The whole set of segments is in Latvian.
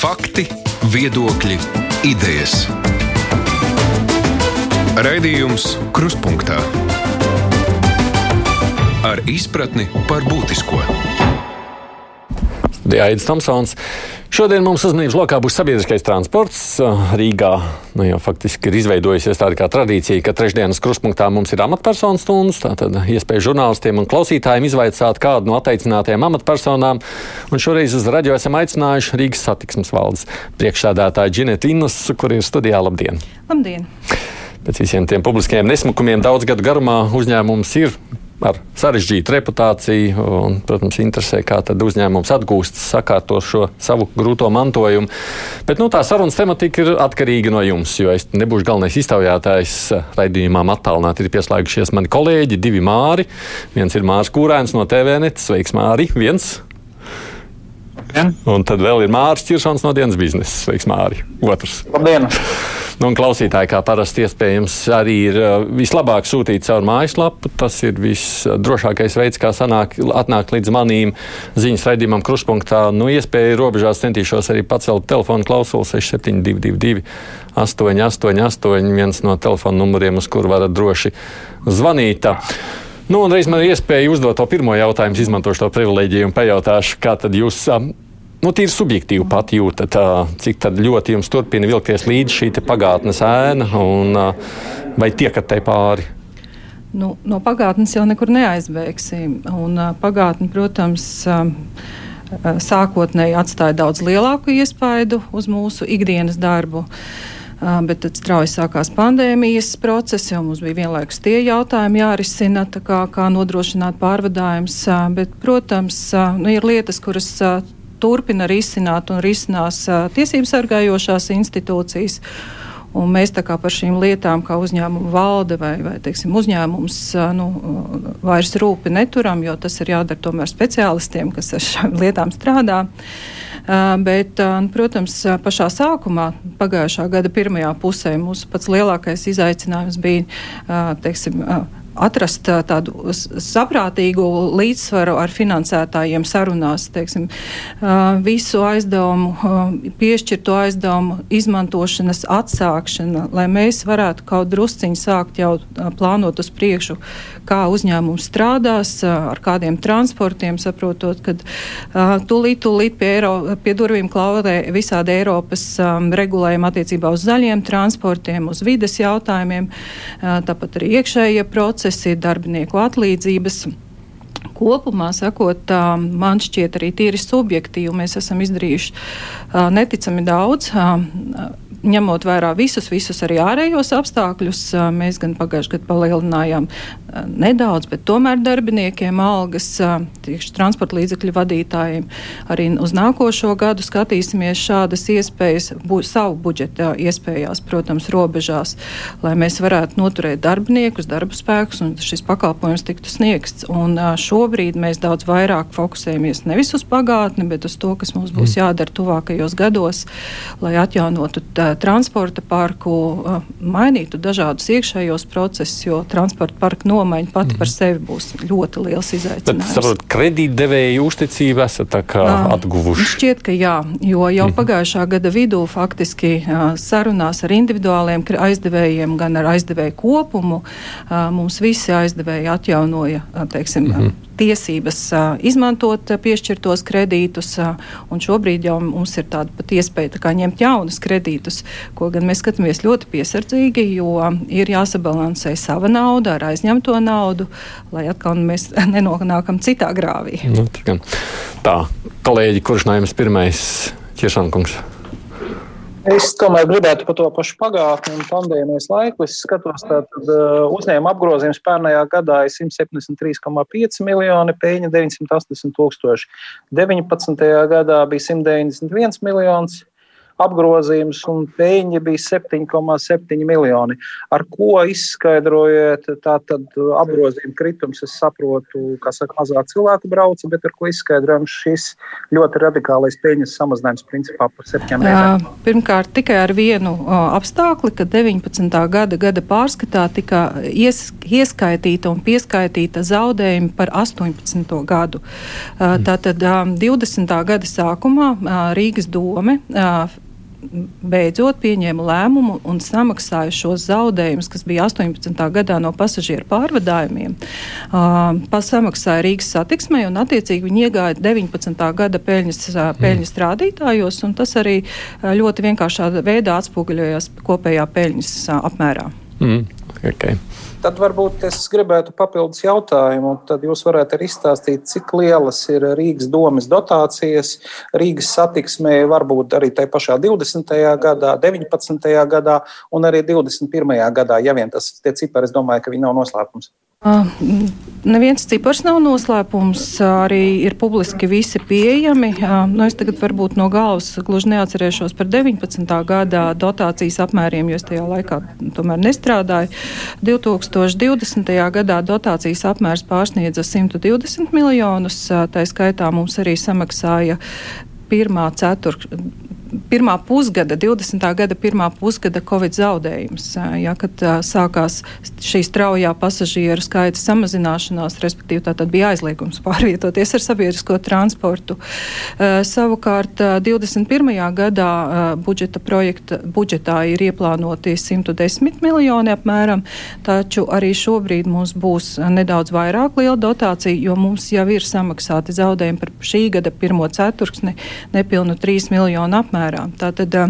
Fakti, viedokļi, idejas. Raidījums Kruspunkta ar izpratni par būtisko. Dārījis Tomsons. Šodien mums uzmanības lokā būs sabiedriskais transports. Rīgā nu, jau faktiski ir izveidojusies tāda kā tradīcija, ka trešdienas kruspunktā mums ir amatpersonu stundas. Tātad iespēja žurnālistiem un klausītājiem izvaicāt kādu no atteicinātajām amatpersonām. Un šoreiz uz raģio esam aicinājuši Rīgas satiksmes valdes priekšsēdētāju Džinetu Innus, kur ir studijā. Labdien! Labdien! Pēc visiem tiem publiskajiem nesmukumiem daudz gadu garumā uzņēmums ir ar sarežģītu reputāciju. Un, protams, interesē, kā uzņēmums atgūst, sakārto šo savu grūto mantojumu. Bet nu, tā sarunas tematika ir atkarīga no jums, jo es nebūšu galvenais iztaujātājs raidījumā. Attālināti ir pieslēgušies mani kolēģi, divi māri. Viens ir Mārs Kūrēns no TVNet. Sveiks, Māri! Viens. Un tad vēl ir Mārcis Čiršons no dienas biznesa. Sveiks, Māri! Otrs. Labdien! Nu, un klausītāji, kā parasti, iespējams, arī ir uh, vislabāk sūtīt caur mājaslapu. Tas ir visdrošākais veids, kā sanāk, atnākt līdz manīm ziņas raidījumam, kruspunktā. Nu, iespēja robežās centīšos arī pacelt telefonu klausuli 6722, 888, viens no telefona numuriem, uz kuru varat droši zvanīt. Nu, un reiz man ir iespēja uzdot to pirmo jautājumu, izmantošu to privilēģiju un pajautāšu, kā tad jūs. Um, nu, tīri subjektīvi pat jūtat, cik ļoti jums turpina vilkties līdzi šī pagātnes ēna, un vai tiekat tai pāri? Nu, no pagātnes jau nekur neaizbēgsim. Un, pagātne, protams, sākotnēji atstāja daudz lielāku iespaidu uz mūsu ikdienas darbu. Bet tad strauji sākās pandēmijas process, jau mums bija vienlaikus tie jautājumi jārisina, kā, kā nodrošināt pārvadājumus. Bet, protams, nu, ir lietas, kuras turpina risināt un risinās tiesību sargājošās institūcijas. Un mēs par šīm lietām, kā uzņēmuma valde vai, vai teiksim, uzņēmums, nu, vairs rūpi neturam, jo tas ir jādara tomēr speciālistiem, kas ar šīm lietām strādā. Bet, protams, pašā sākumā, pagājušā gada pirmajā pusē, mūsu pats lielākais izaicinājums bija teiksim, atrast tādu saprātīgu līdzsvaru ar finansētājiem sarunās, teiksim, visu aizdevumu, piešķirto aizdevumu izmantošanas atsākšana, lai mēs varētu kaut drusciņi sākt jau plānot uz priekšu, kā uzņēmums strādās, ar kādiem transportiem, saprotot, ka tūlīt, tūlīt pie, Eiro, pie durvīm klauvē visādi Eiropas regulējumi attiecībā uz zaļiem transportiem, uz vides jautājumiem, tāpat arī iekšējie procesi procesi, darbinieku atlīdzības. Kopumā sakot, man šķiet arī tīri subjektīvi, mēs esam izdarījuši neticami daudz ņemot vērā visus, visus arī ārējos apstākļus, mēs gan pagājušajā gadā palielinājām nedaudz, bet tomēr darbiniekiem algas, tieši transporta līdzekļu vadītājiem. Arī uz nākošo gadu skatīsimies šādas iespējas, būs savu budžeta iespējās, protams, robežās, lai mēs varētu noturēt darbiniekus, darba spēkus un šis pakalpojums tiktu sniegts. Un šobrīd mēs daudz vairāk fokusējamies nevis uz pagātni, bet uz to, kas mums būs mm. jādara tuvākajos gados, lai atjaunotu tā, transporta parku, mainītu dažādus iekšējos procesus, jo transporta parka nomaiņa pati mm. par mhm. sevi būs ļoti liels izaicinājums. Saprot, kredītdevēju uzticību esat atguvuši? Šķiet, ka jā, jo jau mm. pagājušā gada vidū faktiski sarunās ar individuāliem aizdevējiem, gan ar aizdevēju kopumu, mums visi aizdevēji atjaunoja, teiksim, mm tiesības izmantot piešķirtos kredītus, šobrīd jau mums ir tāda pat iespēja tā ņemt jaunus kredītus, ko gan mēs skatāmies ļoti piesardzīgi, jo ir jāsabalansē sava nauda ar aizņemto naudu, lai atkal mēs nenonākam citā grāvī. Nu, tā, kolēģi, kurš no jums pirmais ķiršankungs? Es tomēr gribētu par to pašu pagātni un pandēmijas laiku. Es skatos, ka uh, uzņēmuma apgrozījums pērnajā gadā ir 173,5 miljoni, peļņa 980 tūkstoši. 19. gadā bija 191 miljonus, apgrozījums un peļņa bija 7,7 miljoni. Ar ko izskaidrojat tātad apgrozījuma kritums? Es saprotu, ka saka, mazāk cilvēku brauca, bet ar ko izskaidrojam šis ļoti radikālais peļņas samazinājums principā par septiņiem reizēm? Pirmkārt, tikai ar vienu apstākli, ka 19. gada gada pārskatā tika ies, ieskaitīta un pieskaitīta zaudējumi par 18. gadu. Tātad 20. gada sākumā Rīgas dome beidzot pieņēma lēmumu un samaksāja šos zaudējumus, kas bija 18. gadā no pasažieru pārvadājumiem. Uh, samaksāja Rīgas satiksmei un attiecīgi viņi iegāja 19. gada peļņas, peļņas mm. rādītājos, un tas arī ļoti vienkāršā veidā atspoguļojās kopējā peļņas apmērā. Mm. Okay. Tad varbūt es gribētu papildus jautājumu, un tad jūs varētu arī izstāstīt, cik lielas ir Rīgas domas dotācijas Rīgas satiksmē, varbūt arī tajā pašā 20. gadā, 19. gadā un arī 21. gadā, ja vien tas tie cipari, es domāju, ka viņi nav noslēpums. Neviens cipars nav noslēpums, arī ir publiski visi pieejami. Nu, es tagad varbūt no galvas gluži neatcerēšos par 19. gada dotācijas apmēriem, jo es tajā laikā tomēr nestrādāju. 2020. gadā dotācijas apmērs pārsniedza 120 miljonus, tā skaitā mums arī samaksāja pirmā ceturkšņa pirmā pusgada, 20. gada pirmā pusgada Covid zaudējums, ja, kad sākās šī straujā pasažieru skaita samazināšanās, respektīvi tā tad bija aizliegums pārvietoties ar sabiedrisko transportu. Savukārt 21. gadā budžeta projekta, budžetā ir ieplānoti 110 miljoni apmēram, taču arī šobrīd mums būs nedaudz vairāk liela dotācija, jo mums jau ir samaksāti zaudējumi par šī gada pirmo ceturksni nepilnu 3 miljonu apmēram apmērā. Tātad,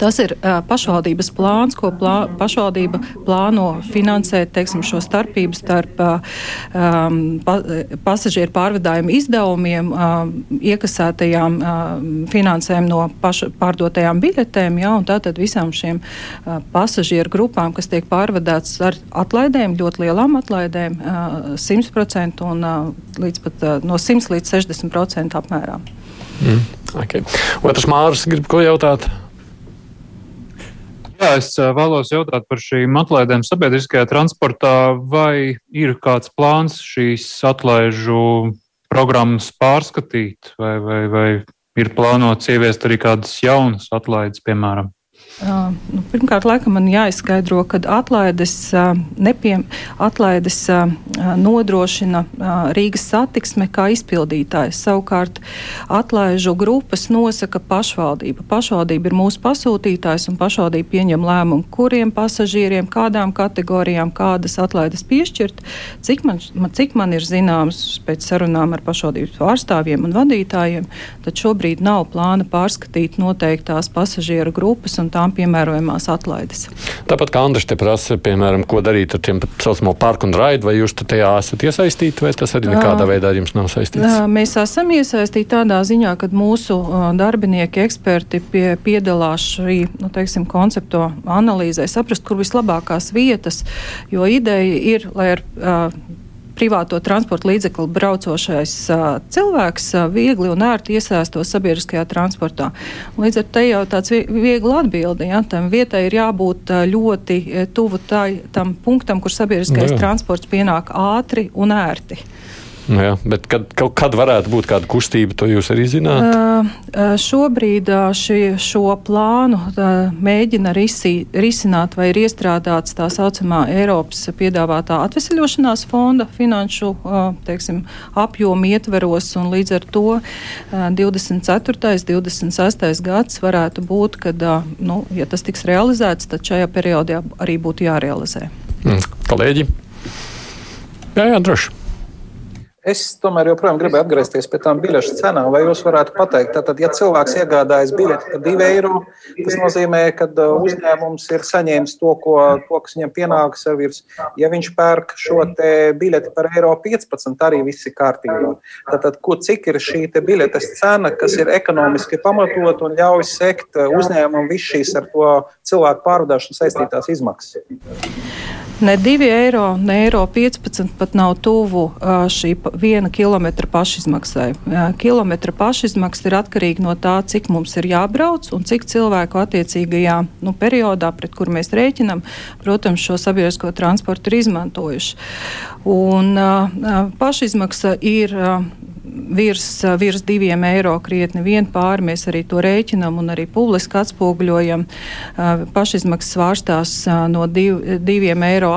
Tas ir uh, pašvaldības plāns, ko plā, pašvaldība plāno finansēt teiksim, šo starpību starp um, pa, pasažieru pārvadājumu izdevumiem, uh, iekasētajām uh, finansēm no paša, pārdotajām biļetēm, ja, tātad visām šiem uh, pasažieru grupām, kas tiek pārvadāts ar atlaidēm, ļoti lielām atlaidēm, uh, 100% un uh, pat uh, no 100 līdz 60% apmērā. Mm, okay. Otrs Mārs grib ko jautāt? Jā, es vēlos jautāt par šīm atlaidēm sabiedriskajā transportā. Vai ir kāds plāns šīs atlaižu programmas pārskatīt, vai, vai, vai ir plānots ieviest arī kādas jaunas atlaides, piemēram? Uh, nu, pirmkārt, laikam man jāizskaidro, ka atlaides, uh, nepiem, atlaides uh, nodrošina Rīgas satiksme kā izpildītājs. Savukārt atlaižu grupas nosaka pašvaldība. Pašvaldība ir mūsu pasūtītājs un pašvaldība pieņem lēmumu, kuriem pasažieriem, kādām kategorijām, kādas atlaides piešķirt. Cik man, cik man ir zināms pēc sarunām ar pašvaldības pārstāvjiem un vadītājiem, tad šobrīd nav plāna pārskatīt noteiktās pasažieru grupas un tām tām piemērojamās atlaides. Tāpat kā Andris te prasa, piemēram, ko darīt ar tiem saucamo parku un raidu, vai jūs tajā esat iesaistīti, vai tas arī nekādā veidā jums nav saistīts? Mēs esam iesaistīti tādā ziņā, ka mūsu darbinieki, eksperti pie, piedalās šī nu, teiksim, konceptu analīzē, saprast, kur vislabākās vietas, jo ideja ir, lai ar privāto transporta līdzekli braucošais cilvēks viegli un ērti iesaistos sabiedriskajā transportā. Līdz ar to jau tāds viegli atbildi. Ja, tam vietai ir jābūt ļoti tuvu tai, tam punktam, kur sabiedriskais no, nu transports pienāk ātri un ērti. Nu jā, bet kad, kad varētu būt kāda kustība, to jūs arī zināt? Uh, šobrīd ši, šo plānu uh, mēģina risi, risināt vai ir iestrādāts tā saucamā Eiropas piedāvātā atvesaļošanās fonda finanšu uh, teiksim, apjomu ietveros, un līdz ar to 24. un 26. gads varētu būt, kad, nu, ja tas tiks realizēts, tad šajā periodā arī būtu jārealizē. Mm, kolēģi? Jā, jā, droši. Es tomēr joprojām gribēju atgriezties pie tām biļešu cenām. Vai jūs varētu pateikt, tātad, ja cilvēks iegādājas biļeti par 2 eiro, tas nozīmē, ka uh, uzņēmums ir saņēmis to, ko, to kas viņam pienākas ar virs. Ja viņš pērk šo biļeti par eiro 15, arī viss ir kārtībā. Tātad, ko, cik ir šī biļetes cena, kas ir ekonomiski pamatot un ļauj sekt uh, uzņēmumam visu šīs ar to cilvēku pārvadāšanu saistītās izmaksas? Ne 2 eiro, ne eiro 15 pat nav tuvu šī viena kilometra pašizmaksai. Kilometra pašizmaksa ir atkarīga no tā, cik mums ir jābrauc un cik cilvēku attiecīgajā nu, periodā, pret kur mēs rēķinam, protams, šo sabiedrisko transportu ir izmantojuši. Un, pašizmaksa ir virs, virs diviem eiro krietni vien pāri. Mēs arī to rēķinam un arī publiski atspoguļojam. Pašizmaksas svārstās no 2,80 eiro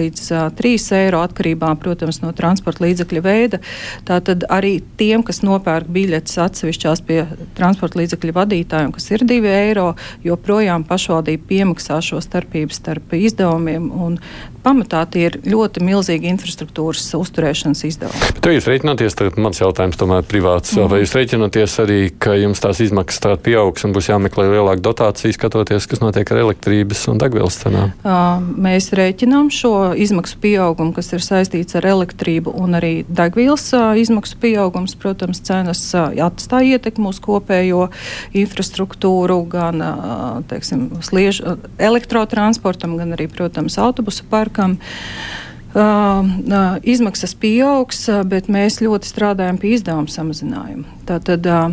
līdz 3 eiro atkarībā, protams, no transporta līdzekļa veida. Tātad arī tiem, kas nopērk biļetes atsevišķās pie transporta līdzekļu vadītājiem, kas ir 2 eiro, joprojām pašvaldība piemaksā šo starpību starp izdevumiem un pamatā tie ir ļoti milzīgi infrastruktūras uzturēšanas izdevumi. Bet jūs rēķināties, tagad mans jautājums tomēr privāts, mm. vai jūs rēķināties arī, ka jums tās izmaksas tā pieaugs un būs jāmeklē lielāka dotācija, skatoties, kas notiek ar elektrības un degvielas cenām? Mēs rēķinām šo izmaksu pieaugumu, kas ir saistīts ar elektrību un arī degvielas izmaksu pieaugums. Protams, cenas atstāja ietekmi uz kopējo infrastruktūru, gan teiksim, sliežu, elektrotransportam, gan arī, protams, autobusu parku parkam. Uh, uh, izmaksas pieaugs, bet mēs ļoti strādājam pie izdevuma samazinājuma. Tātad uh,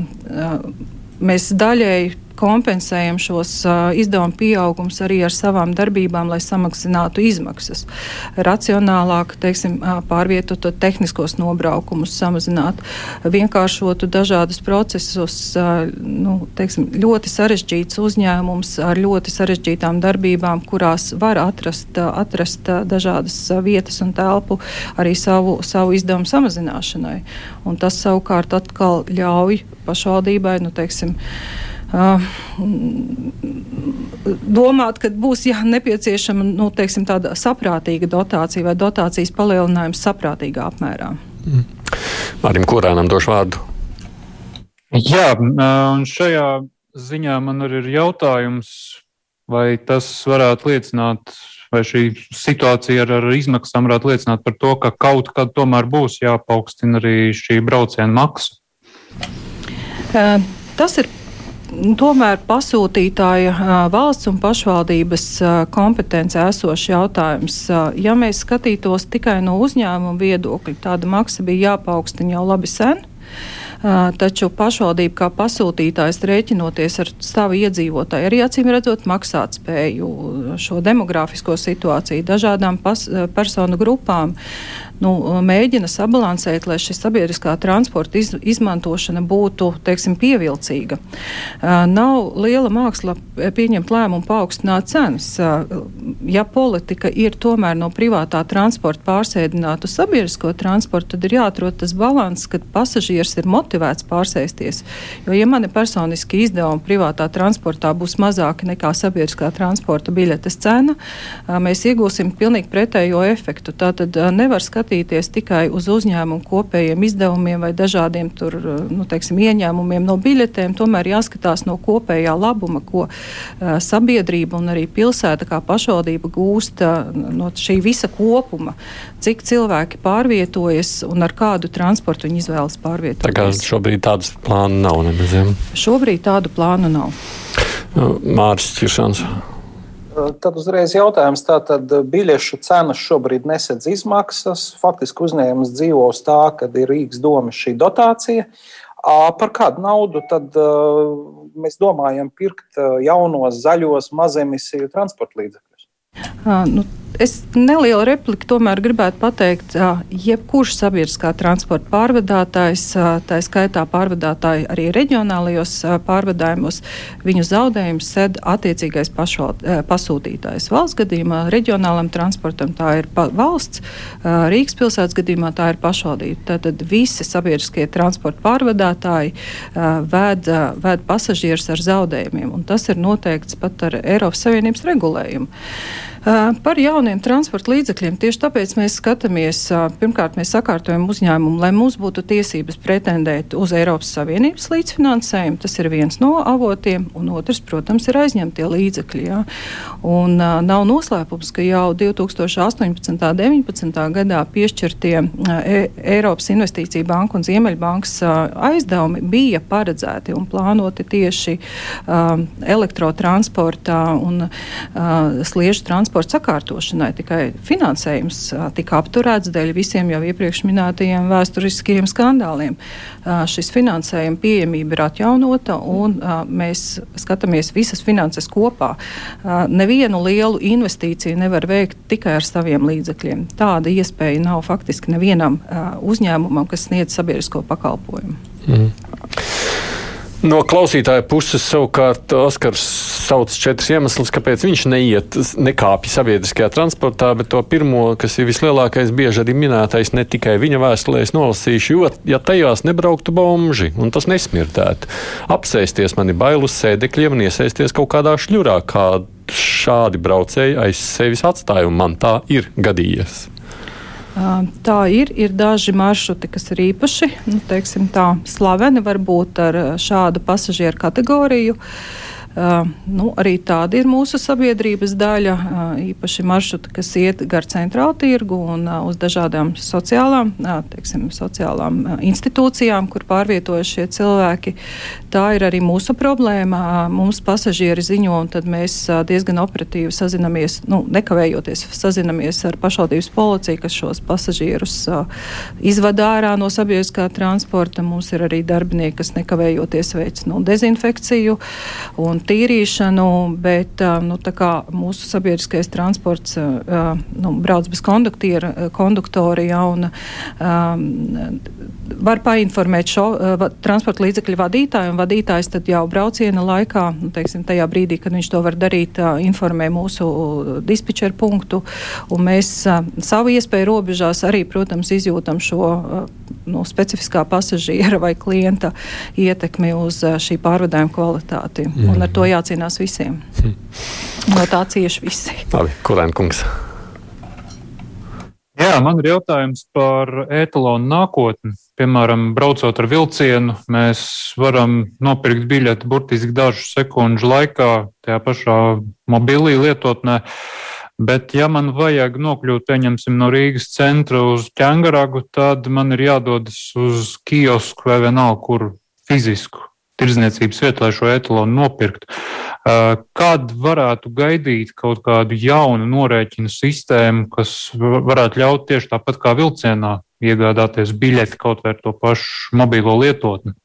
mēs daļēji kompensējam šos izdevumu pieaugumus arī ar savām darbībām, lai samazinātu izmaksas. Racionālāk, teiksim, pārvietotu tehniskos nobraukumus, samazināt, vienkāršotu dažādus procesus. Nu, teiksim, ļoti sarežģīts uzņēmums ar ļoti sarežģītām darbībām, kurās var atrast, atrast dažādas vietas un telpu arī savu, savu izdevumu samazināšanai. Un tas savukārt atkal ļauj pašvaldībai, nu, teiksim, Uh, domāt, ka būs jā, nepieciešama nu, teiksim, tāda saprātīga dotācija vai dotācijas palielinājums saprātīgā apmērā. Mm. Mārim Kurānam došu vārdu. Jā, un šajā ziņā man arī ir jautājums, vai tas varētu liecināt, vai šī situācija ar, ar izmaksām varētu liecināt par to, ka kaut kad tomēr būs jāpaukstina arī šī brauciena maksa. Uh, tas ir tomēr pasūtītāja valsts un pašvaldības kompetencē esošs jautājums. Ja mēs skatītos tikai no uzņēmuma viedokļa, tāda maksa bija jāpaukstina jau labi sen. Taču pašvaldība kā pasūtītājs rēķinoties ar savu iedzīvotāju, arī acīm redzot maksāt spēju šo demografisko situāciju dažādām pas, personu grupām, nu, mēģina sabalansēt, lai šī sabiedriskā transporta iz, izmantošana būtu teiksim, pievilcīga. Uh, nav liela māksla pieņemt lēmumu paaugstināt cenas. Uh, ja politika ir tomēr no privātā transporta pārsēdināta uz sabiedrisko transportu, tad ir jāatrod tas līdzsvars, kad pasažieris ir motivēts pārsēsties. Jo, ja mani personiski izdevumi privātā transportā būs mazāki nekā sabiedriskā transporta biļetes cena, uh, mēs iegūsim pilnīgi pretējo efektu. Tā tad nevar skatīties skatīties tikai uz uzņēmumu kopējiem izdevumiem vai dažādiem tur, nu, teiksim, ieņēmumiem no biļetēm. Tomēr jāskatās no kopējā labuma, ko uh, sabiedrība un arī pilsēta kā pašvaldība gūst uh, no šī visa kopuma. Cik cilvēki pārvietojas un ar kādu transportu viņi izvēlas pārvietoties. Tā kā šobrīd tādas plānu nav nemaziem. Šobrīd tādu plānu nav. Māris Čiršans. Tad uzreiz jautājums, tātad biļešu cenas šobrīd nesedz izmaksas. Faktiski uzņēmums dzīvo uz tā, ka ir Rīgas doma šī dotācija. Par kādu naudu tad mēs domājam pirkt jaunos, zaļos, mazemisiju transporta līdzekļus? Nu, Es nelielu repliku tomēr gribētu pateikt, jebkurš sabiedriskā transporta pārvadātājs, tā skaitā pārvadātāji arī reģionālajos pārvadājumos, viņu zaudējumus sed attiecīgais pašvald, pasūtītājs. Valsts gadījumā reģionālam transportam tā ir valsts, Rīgas pilsētas gadījumā tā ir pašvaldība. Tātad visi sabiedriskie transporta pārvadātāji ved, ved pasažierus ar zaudējumiem, un tas ir noteikts pat ar Eiropas Savienības regulējumu. Par jauniem transporta līdzekļiem tieši tāpēc mēs skatāmies, pirmkārt, mēs sakārtojam uzņēmumu, lai mums būtu tiesības pretendēt uz Eiropas Savienības līdzfinansējumu. Tas ir viens no avotiem, un otrs, protams, ir aizņemtie līdzekļi. Jā. Un, nav noslēpums, ka jau 2018. un 2019. gadā piešķirtie e Eiropas Investīcija banka un Ziemeļbankas aizdevumi bija paredzēti un plānoti tieši uh, elektrotransportā un uh, sliežu transportā transporta sakārtošanai, tikai finansējums tika apturēts dēļ visiem jau iepriekš minētajiem vēsturiskajiem skandāliem. Šis finansējuma pieejamība ir atjaunota un mēs skatāmies visas finanses kopā. Nevienu lielu investīciju nevar veikt tikai ar saviem līdzekļiem. Tāda iespēja nav faktiski nevienam uzņēmumam, kas sniedz sabiedrisko pakalpojumu. Mm. No klausītāja puses savukārt Oskars sauc četrus iemeslus, kāpēc viņš neiet, nekāpj sabiedriskajā transportā, bet to pirmo, kas ir vislielākais, bieži arī minētais, ne tikai viņa vēstulēs nolasīšu, jo, ja tajās nebrauktu bomži un tas nesmirdētu, apsēsties man ir bail uz sēdekļiem un iesaisties kaut kādā šļurā, kā šādi braucēji aiz sevis atstāja, un man tā ir gadījies. Tā ir. Ir daži maršruti, kas ir īpaši nu, teiksim, tā, slaveni, varbūt ar šādu pasažieru kategoriju. Uh, nu, arī tāda ir mūsu sabiedrības daļa, uh, īpaši maršruti, kas iet gar centrālu tirgu un uh, uz dažādām sociālām, teiksim, sociālām institūcijām, kur pārvietojas šie cilvēki. Tā ir arī mūsu problēma. Mums pasažieri ziņo, un tad mēs diezgan operatīvi sazinamies, nu, nekavējoties sazinamies ar pašvaldības policiju, kas šos pasažierus izvada ārā no sabiedriskā transporta. Mums ir arī darbinieki, kas nekavējoties veic nu, dezinfekciju. Un tīrīšanu, bet nu, mūsu sabiedriskais transports nu, brauc bez konduktora. Ja, un, var painformēt šo transporta līdzekļu vadītāju, un vadītājs tad jau brauciena laikā, nu, teiksim, tajā brīdī, kad viņš to var darīt, informē mūsu dispečeru punktu. Mēs uh, savu iespēju robežās arī, protams, izjūtam šo nu, specifiskā pasažiera vai klienta ietekmi uz šī pārvadājuma kvalitāti. Mm. Un ar to jācīnās visiem. Mm. No tā cieši visi. Labi, Kurēn kungs. Jā, man ir jautājums par etalonu nākotni. Piemēram, braucot ar vilcienu, mēs varam nopirkt biļeti burtiski dažu sekundžu laikā tajā pašā mobilī lietotnē. Bet, ja man vajag nokļūt, pieņemsim, no Rīgas centra uz ķēngaragu, tad man ir jādodas uz kiosku vai vienalga, kur fizisku tirdzniecības vietu, lai šo etalonu nopirktu. Kad varētu gaidīt kaut kādu jaunu norēķinu sistēmu, kas varētu ļaut tieši tāpat kā vilcienā iegādāties biļeti kaut vai ar to pašu mobilo lietotni?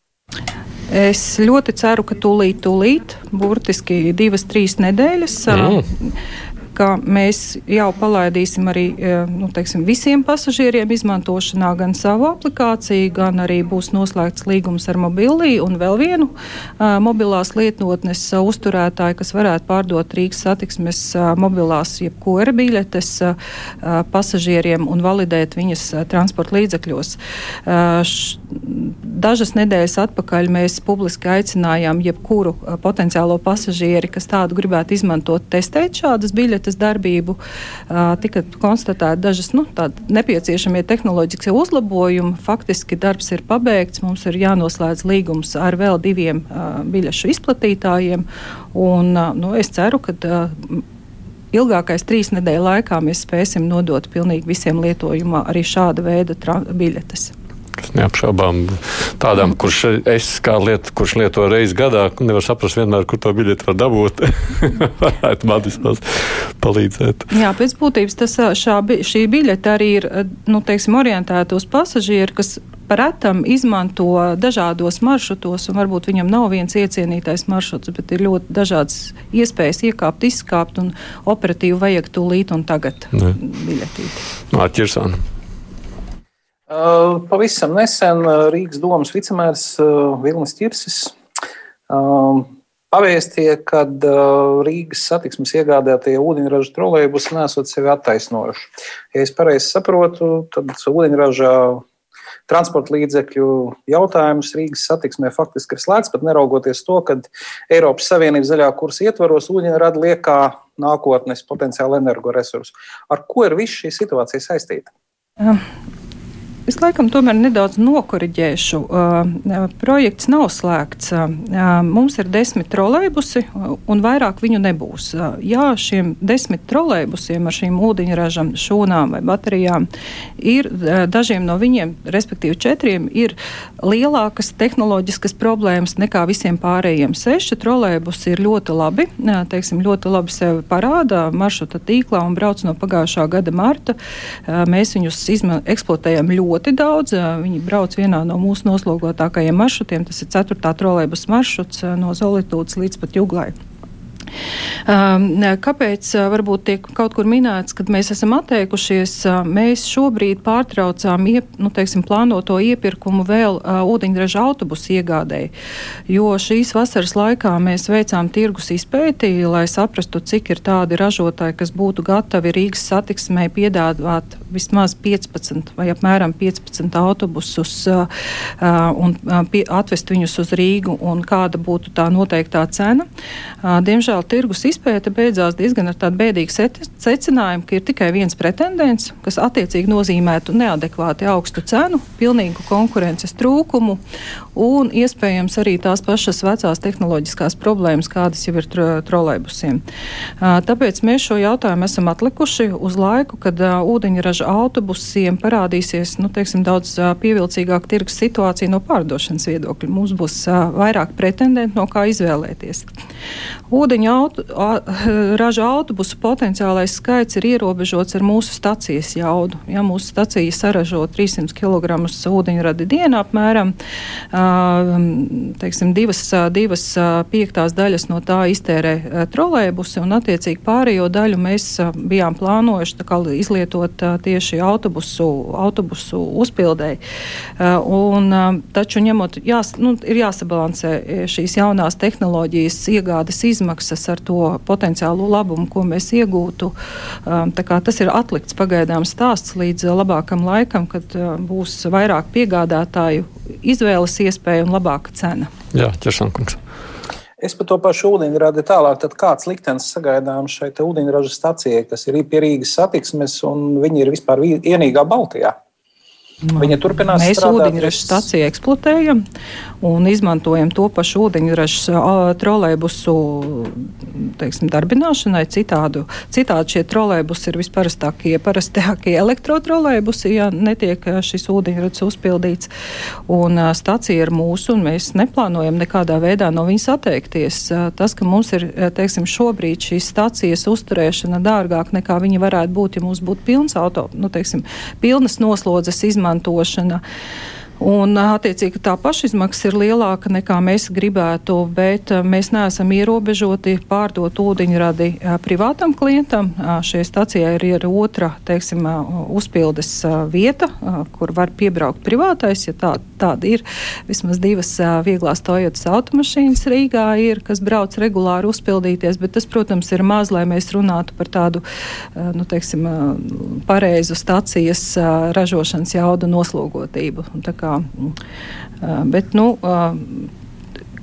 Es ļoti ceru, ka tūlīt, tūlīt, burtiski divas, trīs nedēļas. Mm ka mēs jau palaidīsim arī e, nu, teiksim, visiem pasažieriem izmantošanā gan savu aplikāciju, gan arī būs noslēgts līgums ar mobilī un vēl vienu uh, mobilās lietotnes uh, uzturētāju, kas varētu pārdot Rīgas satiksmes uh, mobilās jebkura biļetes pasažieriem un validēt viņas transporta līdzekļos. Š, dažas nedēļas atpakaļ mēs publiski aicinājām jebkuru potenciālo pasažieri, kas tādu gribētu izmantot, testēt šādas biļetes biļetes darbību, tika konstatēti dažas nu, nepieciešamie tehnoloģiskie uzlabojumi. Faktiski darbs ir pabeigts, mums ir jānoslēdz līgums ar vēl diviem biļešu izplatītājiem. Un, nu, es ceru, ka ilgākais trīs nedēļu laikā mēs spēsim nodot pilnīgi visiem lietojumā arī šāda veida biļetes kas neapšaubām tādam, kurš es kā liet, kurš lieto reizi gadā, nevar saprast vienmēr, kur to biļeti var dabūt. Varētu man vismaz palīdzēt. Jā, pēc būtības tas, šā, šī biļete arī ir, nu, teiksim, orientēta uz pasažieru, kas retam izmanto dažādos maršrutos, un varbūt viņam nav viens iecienītais maršruts, bet ir ļoti dažādas iespējas iekāpt, izkāpt, un operatīvi vajag tūlīt un tagad biļetīti. Mārķis Kirsāna. Uh, pavisam nesen uh, Rīgas domas vicemērs uh, Vilnis Čirsis pavēstīja, ka Rīgas satiksmes iegādātie ūdeņraža trolēļbusi nesot sevi attaisnojuši. Ja es pareizi saprotu, tad ūdeņraža transporta līdzekļu jautājums Rīgas satiksmē faktiski ir slēgts, pat neraugoties to, ka Eiropas Savienības zaļā kursa ietvaros ūdeņrada liekā nākotnes potenciāli energoresursu. Ar ko ir viss šī situācija saistīta? Um. Es laikam tomēr nedaudz nokoriģēšu. Uh, projekts nav slēgts. Uh, mums ir desmit trolēbusi, un vairāk viņu nebūs. Uh, jā, šiem desmit trolēbusiem ar šīm ūdeņraža šūnām vai baterijām ir dažiem no viņiem, respektīvi četriem, ir lielākas tehnoloģiskas problēmas nekā visiem pārējiem. Seši trolēbusi ir ļoti labi, teiksim, ļoti labi sevi parāda maršruta tīklā un brauc no pagājušā gada marta. Mēs viņus eksploatējam ļoti ļoti daudz. Viņi brauc vienā no mūsu noslogotākajiem maršrutiem. Tas ir 4. trolēbus maršruts no Zolitūdas līdz pat Juglai. Kāpēc varbūt tiek kaut kur minēts, ka mēs esam atteikušies? Mēs šobrīd pārtraucām iep, nu, teiksim, plānoto iepirkumu vēl ūdeņraža autobusu iegādēji, jo šīs vasaras laikā mēs veicām tirgus izpēti, lai saprastu, cik ir tādi ražotāji, kas būtu gatavi Rīgas satiksmē piedāvāt vismaz 15 vai apmēram 15 autobusus uh, uh, un uh, pie, atvest viņus uz Rīgu un kāda būtu tā noteiktā cena. Uh, diemžēl tirgus izpēte beidzās diezgan ar tādu bēdīgu secinājumu, ka ir tikai viens pretendents, kas attiecīgi nozīmētu neadekvāti augstu cenu, pilnīgu konkurences trūkumu un iespējams arī tās pašas vecās tehnoloģiskās problēmas, kādas jau ir tro trolēbusiem. Tāpēc mēs šo jautājumu esam atlikuši uz laiku, kad ūdeņraža autobusiem parādīsies nu, teiksim, daudz pievilcīgāka tirgus situācija no pārdošanas viedokļa. Mums būs vairāk pretendentu, no kā izvēlēties. Ūdeņa auto, raža autobusu potenciālais skaits ir ierobežots ar mūsu stacijas jaudu. Ja mūsu stacija saražo 300 kg ūdeņradi dienā apmēram, teiksim, divas, divas piektās daļas no tā iztērē trolēbusi, un attiecīgi pārējo daļu mēs bijām plānojuši izlietot tieši autobusu, autobusu uzpildēji. Un, taču ņemot, jās, nu, ir jāsabalansē šīs jaunās tehnoloģijas iegādes izmaksas ar to potenciālo labumu, ko mēs iegūtu. Tas ir atlikts pagaidām stāsts līdz labākam laikam, kad būs vairāk piegādātāju izvēles iespēja un labāka cena. Jā, ķeršankungs. Es par to pašu ūdeņradi tālāk, tad kāds liktenis sagaidām šai ūdeņraža stacijai, kas ir pie Rīgas satiksmes, un viņi ir vispār vienīgā Baltijā. Viņa turpinās Mēs ūdeņraža staciju eksploatējam un izmantojam to pašu ūdeņraža trolēbusu teiksim, darbināšanai. Citādu, citādi šie trolēbusi ir visparastākie, parastākie elektrotrolēbusi, ja netiek šis ūdeņrads uzpildīts. Un stacija ir mūsu, un mēs neplānojam nekādā veidā no viņas atteikties. Tas, ka mums ir teiksim, šobrīd šīs stacijas uzturēšana dārgāk nekā viņa varētu būt, ja mums būtu pilns auto, nu, teiksim, pilnas noslodzes izmantošana izmantošana. Un, attiecīgi, tā pašizmaksa ir lielāka nekā mēs gribētu, bet mēs neesam ierobežoti pārdot ūdeņradi privātam klientam. Šajā stacijā ir, ir otra teiksim, uzpildes vieta, kur var piebraukt privātais. Ja tā, tāda ir, vismaz divas vieglās Toyotas automašīnas Rīgā ir, kas brauc regulāri uzpildīties, bet tas, protams, ir maz, lai mēs runātu par tādu nu, teiksim, pareizu stacijas ražošanas jaudu noslogotību. Tā kā Bet, nu,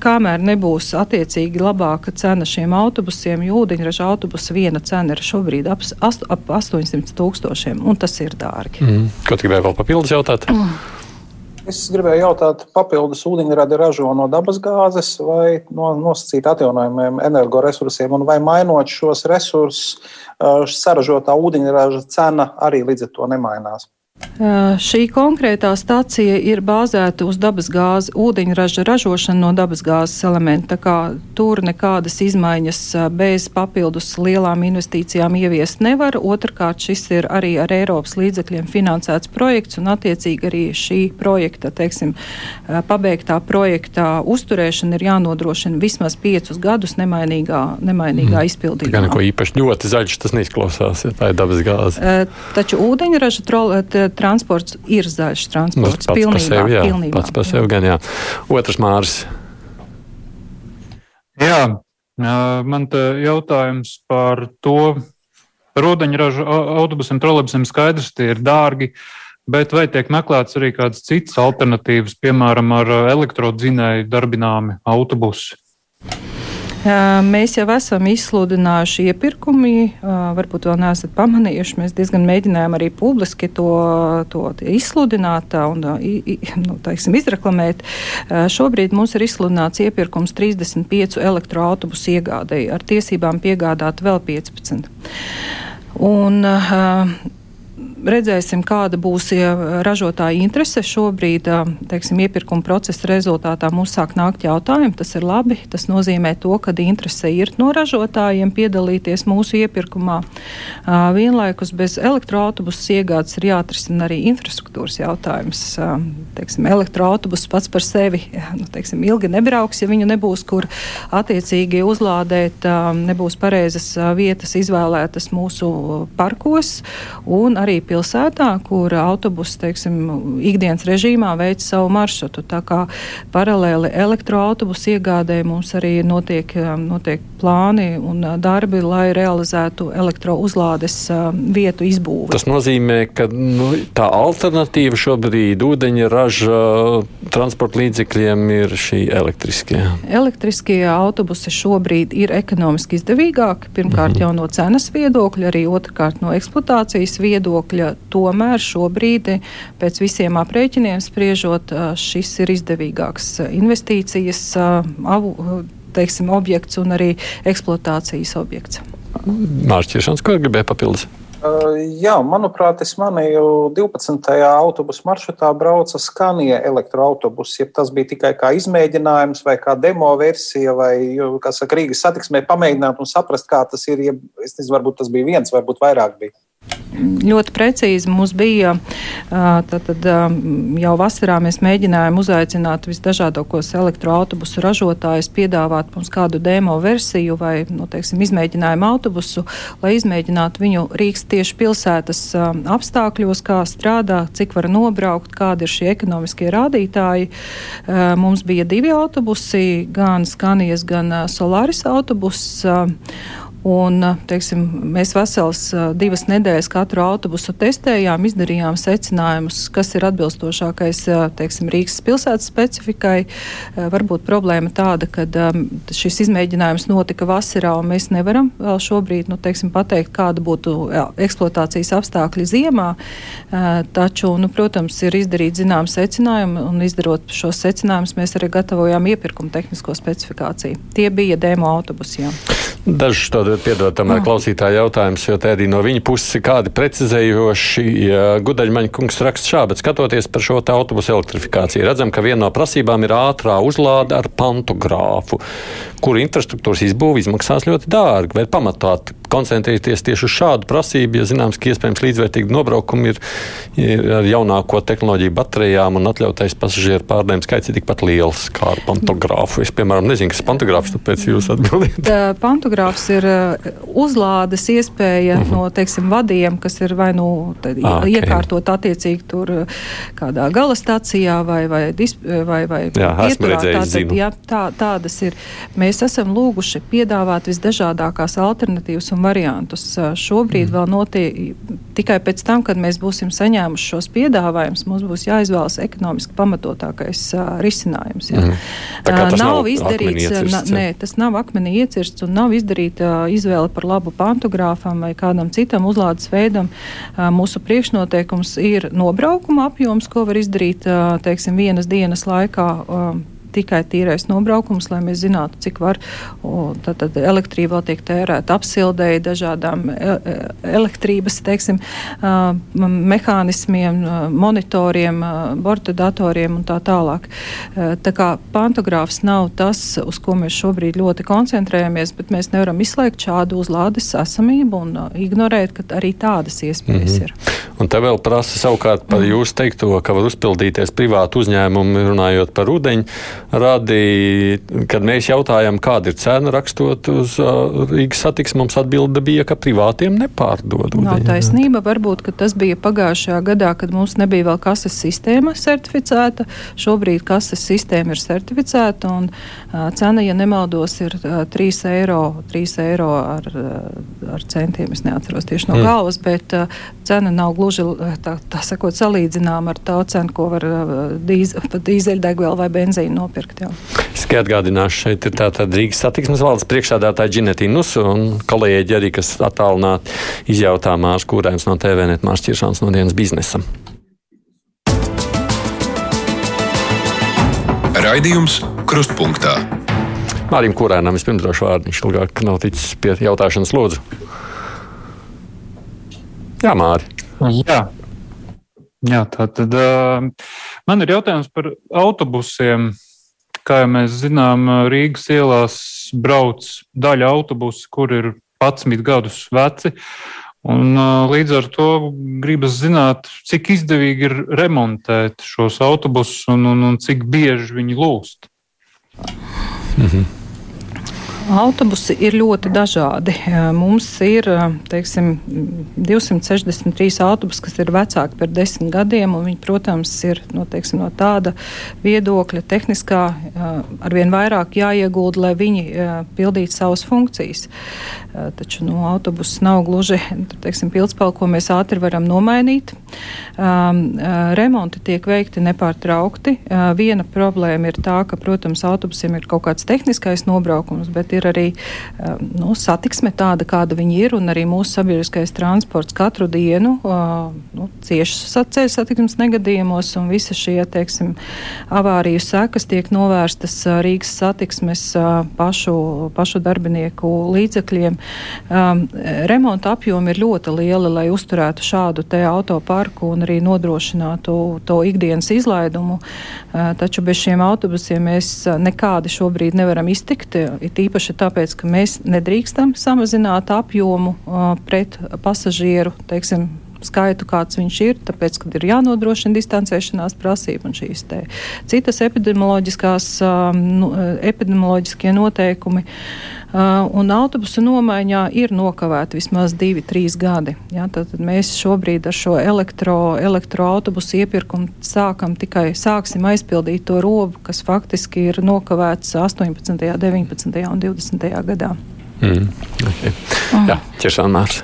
kamēr nebūs attiecīgi labāka cena šiem autobusiem, jo ūdeņraža autobusa viena cena ir šobrīd ap, ast, ap 800 tūkstošiem, un tas ir dārgi. Mm. Ko gribēju vēl papildus jautāt? Mm. Es gribēju jautāt, papildus ūdeņradi ražo no dabasgāzes vai no nosacīt atjaunojumiem energoresursiem, un vai mainot šos resursus, saražotā ūdeņraža cena arī līdz ar to nemainās. Šī konkrētā stacija ir bāzēta uz dabasgāzes, ūdeņraža ražošanu no dabasgāzes elementa. Tur nekādas izmaiņas bez papildus lielām investīcijām ieviest nevar. Otrakārt, šis ir arī ar Eiropas līdzekļiem finansēts projekts, un attiecīgi arī šī projekta, teiksim, pabeigtā projekta uzturēšana ir jānodrošina vismaz piecus gadus nemainīgā, nemainīgā mm. izpildījumā. Tā kā neko īpaši ļoti zaļš tas neizklausās, ja tā ir dabasgāze. Taču ūdeņraža transports ir zaļš transports. Nu, pilnībā, sevi, jā, pilnībā, pats par sevi gan, jā. Otrs mārs. Jā, man te jautājums par to, par ūdeņražu autobusiem, trolebusiem skaidrs, tie ir dārgi, bet vai tiek meklēts arī kādas citas alternatīvas, piemēram, ar elektrodzinēju darbināmi autobusi? Mēs jau esam izsludinājuši iepirkumi, varbūt vēl neesat pamanījuši. Mēs diezgan mēģinājām arī publiski to, to izsludināt un nu, teiksim, izreklamēt. Šobrīd mums ir izsludināts iepirkums 35 elektroautobusu iegādēji ar tiesībām piegādāt vēl 15. Un, uh, redzēsim, kāda būs ja ražotāja interese. Šobrīd, teiksim, iepirkuma procesa rezultātā mums sāk nākt jautājumi. Tas ir labi. Tas nozīmē to, ka interese ir no ražotājiem piedalīties mūsu iepirkumā. Vienlaikus bez elektroautobusu iegādes ir jāatrisina arī infrastruktūras jautājums. Teiksim, elektroautobus pats par sevi nu, teiksim, ilgi nebrauks, ja viņu nebūs kur attiecīgi uzlādēt, nebūs pareizas vietas izvēlētas mūsu parkos un arī pilsētā, kur autobusi teiksim, ikdienas režīmā veic savu maršrutu. Tā kā paralēli elektroautobusu iegādē mums arī notiek, notiek plāni un darbi, lai realizētu elektrouzlādes vietu izbūvi. Tas nozīmē, ka nu, tā alternatīva šobrīd ūdeņa raža transporta līdzekļiem ir šī elektriskie. Elektriskie autobusi šobrīd ir ekonomiski izdevīgāki. Pirmkārt, mm -hmm. jau no cenas viedokļa, arī otrkārt no eksploatācijas viedokļa viedokļa, tomēr šobrīd pēc visiem aprēķiniem spriežot, šis ir izdevīgāks investīcijas avu, teiksim, objekts un arī eksploatācijas objekts. Mārķiešans, ko gribēja papildus? Uh, jā, manuprāt, es manīju, 12. autobusu maršrutā brauca Skanija elektroautobuss. Ja tas bija tikai kā izmēģinājums vai kā demo versija, vai, kā saka, Rīgas satiksmē pamēģināt un saprast, kā tas ir. Ja, es nezinu, varbūt tas bija viens, varbūt vairāk bija ļoti precīzi mums bija. Tad, tad jau vasarā mēs mēģinājām uzaicināt visdažādākos elektroautobusu ražotājus, piedāvāt mums kādu demo versiju vai nu, teiksim, izmēģinājumu autobusu, lai izmēģinātu viņu Rīgas tieši pilsētas apstākļos, kā strādā, cik var nobraukt, kādi ir šie ekonomiskie rādītāji. Mums bija divi autobusi, gan Skanijas, gan Solaris autobuss. Un, teiksim, mēs vesels divas nedēļas katru autobusu testējām, izdarījām secinājumus, kas ir atbilstošākais teiksim, Rīgas pilsētas specifikai. Varbūt problēma tāda, ka šis izmēģinājums notika vasarā, un mēs nevaram vēl šobrīd nu, teiksim, pateikt, kāda būtu eksploatācijas apstākļi ziemā. Taču, nu, protams, ir izdarīt zinām secinājumi, un izdarot šos secinājumus, mēs arī gatavojām iepirkuma tehnisko specifikāciju. Tie bija demo autobusi. Dažs to piedod tomēr klausītāju jautājums, jo arī no viņa puses ir kādi precizējoši. Gudaļmaņa kungs raksta šā, bet skatoties par šo autobusu elektrifikāciju, redzam, ka viena no prasībām ir ātrā uzlāde ar pantogrāfu, kur infrastruktūras izbūve izmaksās ļoti dārgi. Vai pamatāt koncentrēties tieši uz šādu prasību, ja zināms, ka iespējams līdzvērtīgi nobraukumi ir, ir ar jaunāko tehnoloģiju baterijām un atļautais pasažieru pārdēm skaits ir tikpat liels kā ar pantogrāfu. Es, piemēram, nezinu, kas ir pantogrāfs, tāpēc jūs atbildiet. Pantogrāfs ir uzlādes iespēja mhm. -huh. no, teiksim, vadiem, kas ir vai nu ah, okay. iekārtot attiecīgi tur kādā gala stacijā vai, vai, vai, vai jā, ieturā. Tātad, jā, tā, tādas ir. Mēs esam lūguši piedāvāt visdažādākās alternatīvas un variantus. Šobrīd mm. vēl notiek tikai pēc tam, kad mēs būsim saņēmuši šos piedāvājumus, mums būs jāizvēlas ekonomiski pamatotākais uh, risinājums. Jā. Mm. Nav, nav izdarīts, iecersts, nē, tas nav akmenī iecirsts un nav izdarīta uh, izvēle par labu pantogrāfam vai kādam citam uzlādes veidam. Uh, mūsu priekšnoteikums ir nobraukuma apjoms, ko var izdarīt, uh, teiksim, vienas dienas laikā. Uh, tikai tīrais nobraukums, lai mēs zinātu, cik var. Tad, tad elektrība vēl tiek tērēta apsildēji dažādām e, e, elektrības teiksim, mehānismiem, monitoriem, borta datoriem un tā tālāk. Tā kā pantogrāfs nav tas, uz ko mēs šobrīd ļoti koncentrējamies, bet mēs nevaram izslēgt šādu uzlādes esamību un ignorēt, ka arī tādas iespējas mm -hmm. ir. Un te vēl prasa savukārt par mm. jūsu teikto, ka var uzpildīties privātu uzņēmumu, runājot par ūdeņu radi, kad mēs jautājām, kāda ir cena rakstot uz Rīgas satiksmi, mums atbilde bija, ka privātiem nepārdod. Nav taisnība, varbūt, ka tas bija pagājušajā gadā, kad mums nebija vēl kases sistēma certificēta. Šobrīd kases sistēma ir certificēta un cena, ja nemaldos, ir uh, 3 eiro, 3 eiro ar, ar centiem. Es neatceros tieši no mm. galvas, bet cena nav gluži tā, tā sakot salīdzinām ar to cenu, ko var dīz, dīzeļdegvielu vai benzīnu nopirkt nopirkt. Jā. Es tikai atgādināšu, šeit ir tātad Rīgas satiksmes valdes priekšādātāja Ģinetīna Nusu un kolēģi arī, kas attālināti izjautā Mārs Kūrēns no TVNet Mārs Čiršāns no dienas biznesam. Raidījums Krustpunktā. Mārim Kūrēnam vispirms došu vārdu. Viņš ilgāk nav ticis pie jautāšanas lūdzu. Jā, Māri. Jā. Jā, tā tad uh, man ir jautājums par autobusiem. Kā jau mēs zinām, Rīgas ielās brauc daļa autobusu, kur ir 11 gadus veci. Un, līdz ar to gribas zināt, cik izdevīgi ir remontēt šos autobusus un, un, un cik bieži viņi lūst. Mhm. Autobusi ir ļoti dažādi. Mums ir teiksim, 263 autobusi, kas ir vecāki par desmit gadiem. Viņi, protams, ir no, teiksim, no tāda viedokļa, tehniskā, arvien vairāk jāiegulda, lai viņi pildītu savas funkcijas. Taču no nu, autobusu nav gluži pildspēle, ko mēs ātri varam nomainīt. Remonti tiek veikti nepārtraukti. Viena problēma ir tā, ka, protams, autobusiem ir kaut kāds tehniskais nobraukums, bet ir arī nu, satiksme tāda, kāda viņi ir, un arī mūsu sabiedriskais transports katru dienu nu, cieši ceļu satiksmes negadījumos, un visi šie, teiksim, avāriju sekas tiek novērstas Rīgas satiksmes pašu, pašu darbinieku līdzekļiem. Remonta apjomi ir ļoti lieli, lai uzturētu šādu te autoparku un arī nodrošinātu to ikdienas izlaidumu, taču bez šiem autobusiem mēs nekādi šobrīd nevaram iztikt, it īpaši tieši tāpēc, ka mēs nedrīkstam samazināt apjomu uh, pret pasažieru teiksim, skaitu, kāds viņš ir, tāpēc, ka ir jānodrošina distancēšanās prasība un šīs citas epidemioloģiskās, um, epidemioloģiskie noteikumi. Uh, un autobusu nomaiņā ir nokavēti vismaz divi, trīs gadi. Ja, tad mēs šobrīd ar šo elektro, elektroautobusu iepirkumu sākam tikai sāksim aizpildīt to robu, kas faktiski ir nokavēts 18., 19. un 20. gadā. Mm. Okay. Jā, ķeršanās.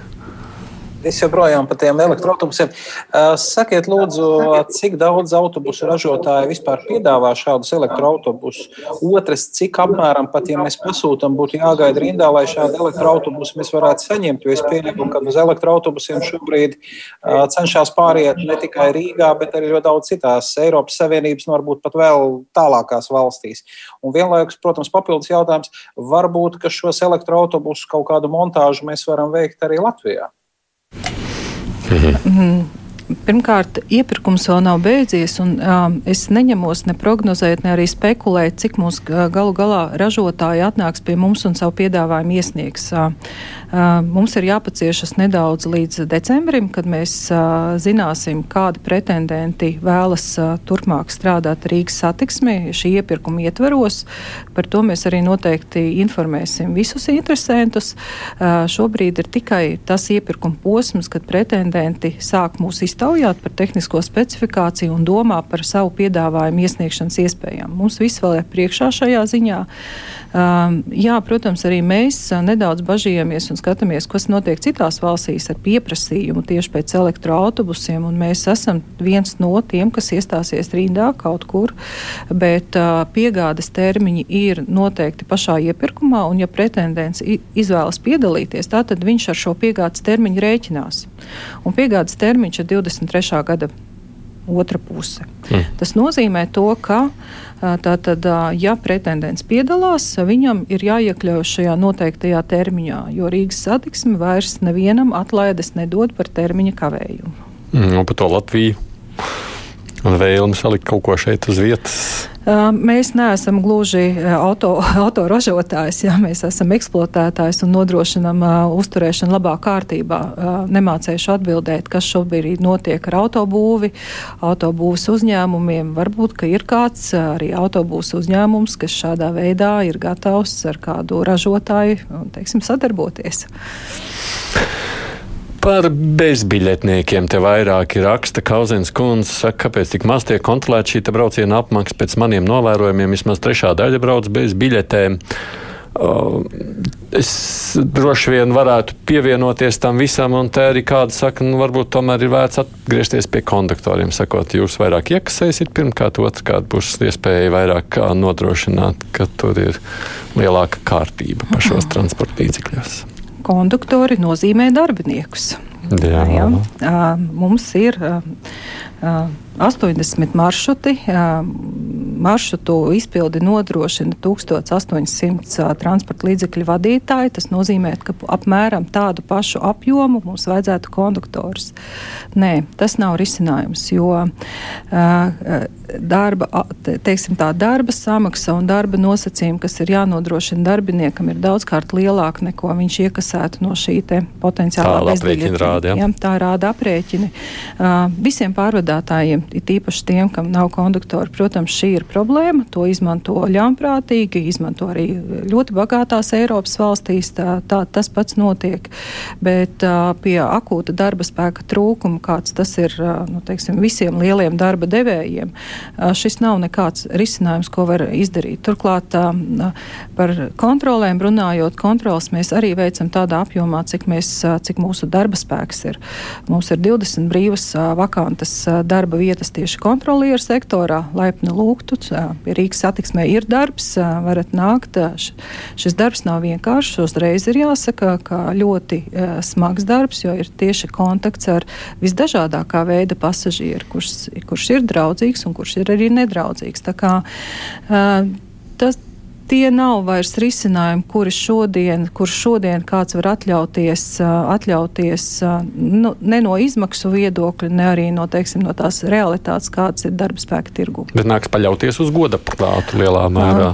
Es joprojām par tiem elektroautobusiem. Sakiet, lūdzu, cik daudz autobusu ražotāji vispār piedāvā šādus elektroautobusus? Otrs, cik apmēram pat, ja mēs pasūtām, būtu jāgaida rindā, lai šādu elektroautobusu mēs varētu saņemt? Jo es pieņemu, ka uz elektroautobusiem šobrīd cenšas pāriet ne tikai Rīgā, bet arī ļoti daudz citās Eiropas Savienības, un varbūt pat vēl tālākās valstīs. Un vienlaikus, protams, papildus jautājums, varbūt, ka šos elektroautobusus kaut kādu montāžu mēs varam veikt arī Latvijā. Mhm. Pirmkārt, iepirkums vēl nav beidzies, un um, es neņemos ne prognozēt, ne arī spekulēt, cik mums galu galā ražotāji atnāks pie mums un savu piedāvājumu iesniegs. Uh, Mums ir jāpaciešas nedaudz līdz decembrim, kad mēs zināsim, kādi pretendenti vēlas turpmāk strādāt Rīgas satiksmē šī iepirkuma ietveros. Par to mēs arī noteikti informēsim visus interesantus. Šobrīd ir tikai tas iepirkuma posms, kad pretendenti sāk mūs iztaujāt par tehnisko specifikāciju un domā par savu piedāvājumu iesniegšanas iespējām. Mums viss vēl ir priekšā šajā ziņā. Jā, protams, arī mēs nedaudz bažījāmies un skatāmies, kas notiek citās valstīs ar pieprasījumu tieši pēc elektroautobusiem. Mēs esam viens no tiem, kas iestāsies rindā kaut kur, bet uh, piegādes termiņi ir noteikti pašā iepirkumā, un ja pretendents izvēlas piedalīties, tad viņš ar šo piegādes termiņu rēķinās. Un piegādes termiņš ir 23. gada otra puse. Mm. Tas nozīmē to, ka tātad, ja pretendents piedalās, viņam ir jāiekļauj šajā noteiktajā termiņā, jo Rīgas satiksme vairs nevienam atlaides nedod par termiņa kavējumu. Mm, par to Latviju un vēlmi salikt kaut ko šeit uz vietas. Mēs neesam gluži auto, autoražotājs, ja mēs esam eksploatētājs un nodrošinam uh, uzturēšanu labā kārtībā. Uh, nemācējuši atbildēt, kas šobrīd notiek ar autobūvi, autobūvas uzņēmumiem. Varbūt, ka ir kāds arī autobūvas uzņēmums, kas šādā veidā ir gatavs ar kādu ražotāju teiksim, sadarboties. Par bezbiļetniekiem te vairāki raksta. Kauzens kundze saka, kāpēc tik maz tiek kontrolēta šī brauciena apmaksa. Pēc maniem novērojumiem vismaz trešā daļa brauc bez biļetēm. Es droši vien varētu pievienoties tam visam, un te arī kāda saka, nu, varbūt tomēr ir vērts atgriezties pie konduktoriem, sakot, jūs vairāk iekasēsiet, pirmkārt, otrkārt būs iespēja vairāk nodrošināt, ka tur ir lielāka kārtība pašos transporta līdzekļos. Konduktori nozīmē darbiniekus. Jā. Jā. Mums ir 80 maršruti. Maršrutu izpildi nodrošina 1800 transporta līdzekļu vadītāji. Tas nozīmē, ka apmēram tādu pašu apjomu mums vajadzētu konduktorus. Nē, tas nav risinājums, jo darba, teiksim, tā, darba samaksa un darba nosacījumi, kas ir jānodrošina darbiniekam, ir daudzkārt lielāki nekā viņš iekasētu no šī potenciālā bezdarba. Tā rāda aprēķini. Visiem pārvadātājiem it īpaši tiem, kam nav konduktori. Protams, šī ir problēma. To izmanto ļaunprātīgi, izmanto arī ļoti bagātās Eiropas valstīs. Tā, tā, tas pats notiek. Bet pie akūta darba spēka trūkuma, kāds tas ir nu, teiksim, visiem lieliem darba devējiem, šis nav nekāds risinājums, ko var izdarīt. Turklāt par kontrolēm runājot, kontrols mēs arī veicam tādā apjomā, cik, mēs, cik mūsu darba spēks ir. Mums ir 20 brīvas vakantas darba vietas vietas tieši kontrolieru sektorā. Laipni lūgtu, Rīgas satiksmē ir darbs, varat nākt. Šis darbs nav vienkāršs, uzreiz ir jāsaka, ka ļoti smags darbs, jo ir tieši kontakts ar visdažādākā veida pasažieru, kurš, kurš ir draudzīgs un kurš ir arī nedraudzīgs. Tā kā, tas, tie nav vairs risinājumi, kuri šodien, kur šodien kāds var atļauties, atļauties nu, ne no izmaksu viedokļa, ne arī no, teiksim, no tās realitātes, kāds ir darba spēka tirgu. Bet nāks paļauties uz goda prātu lielā mērā.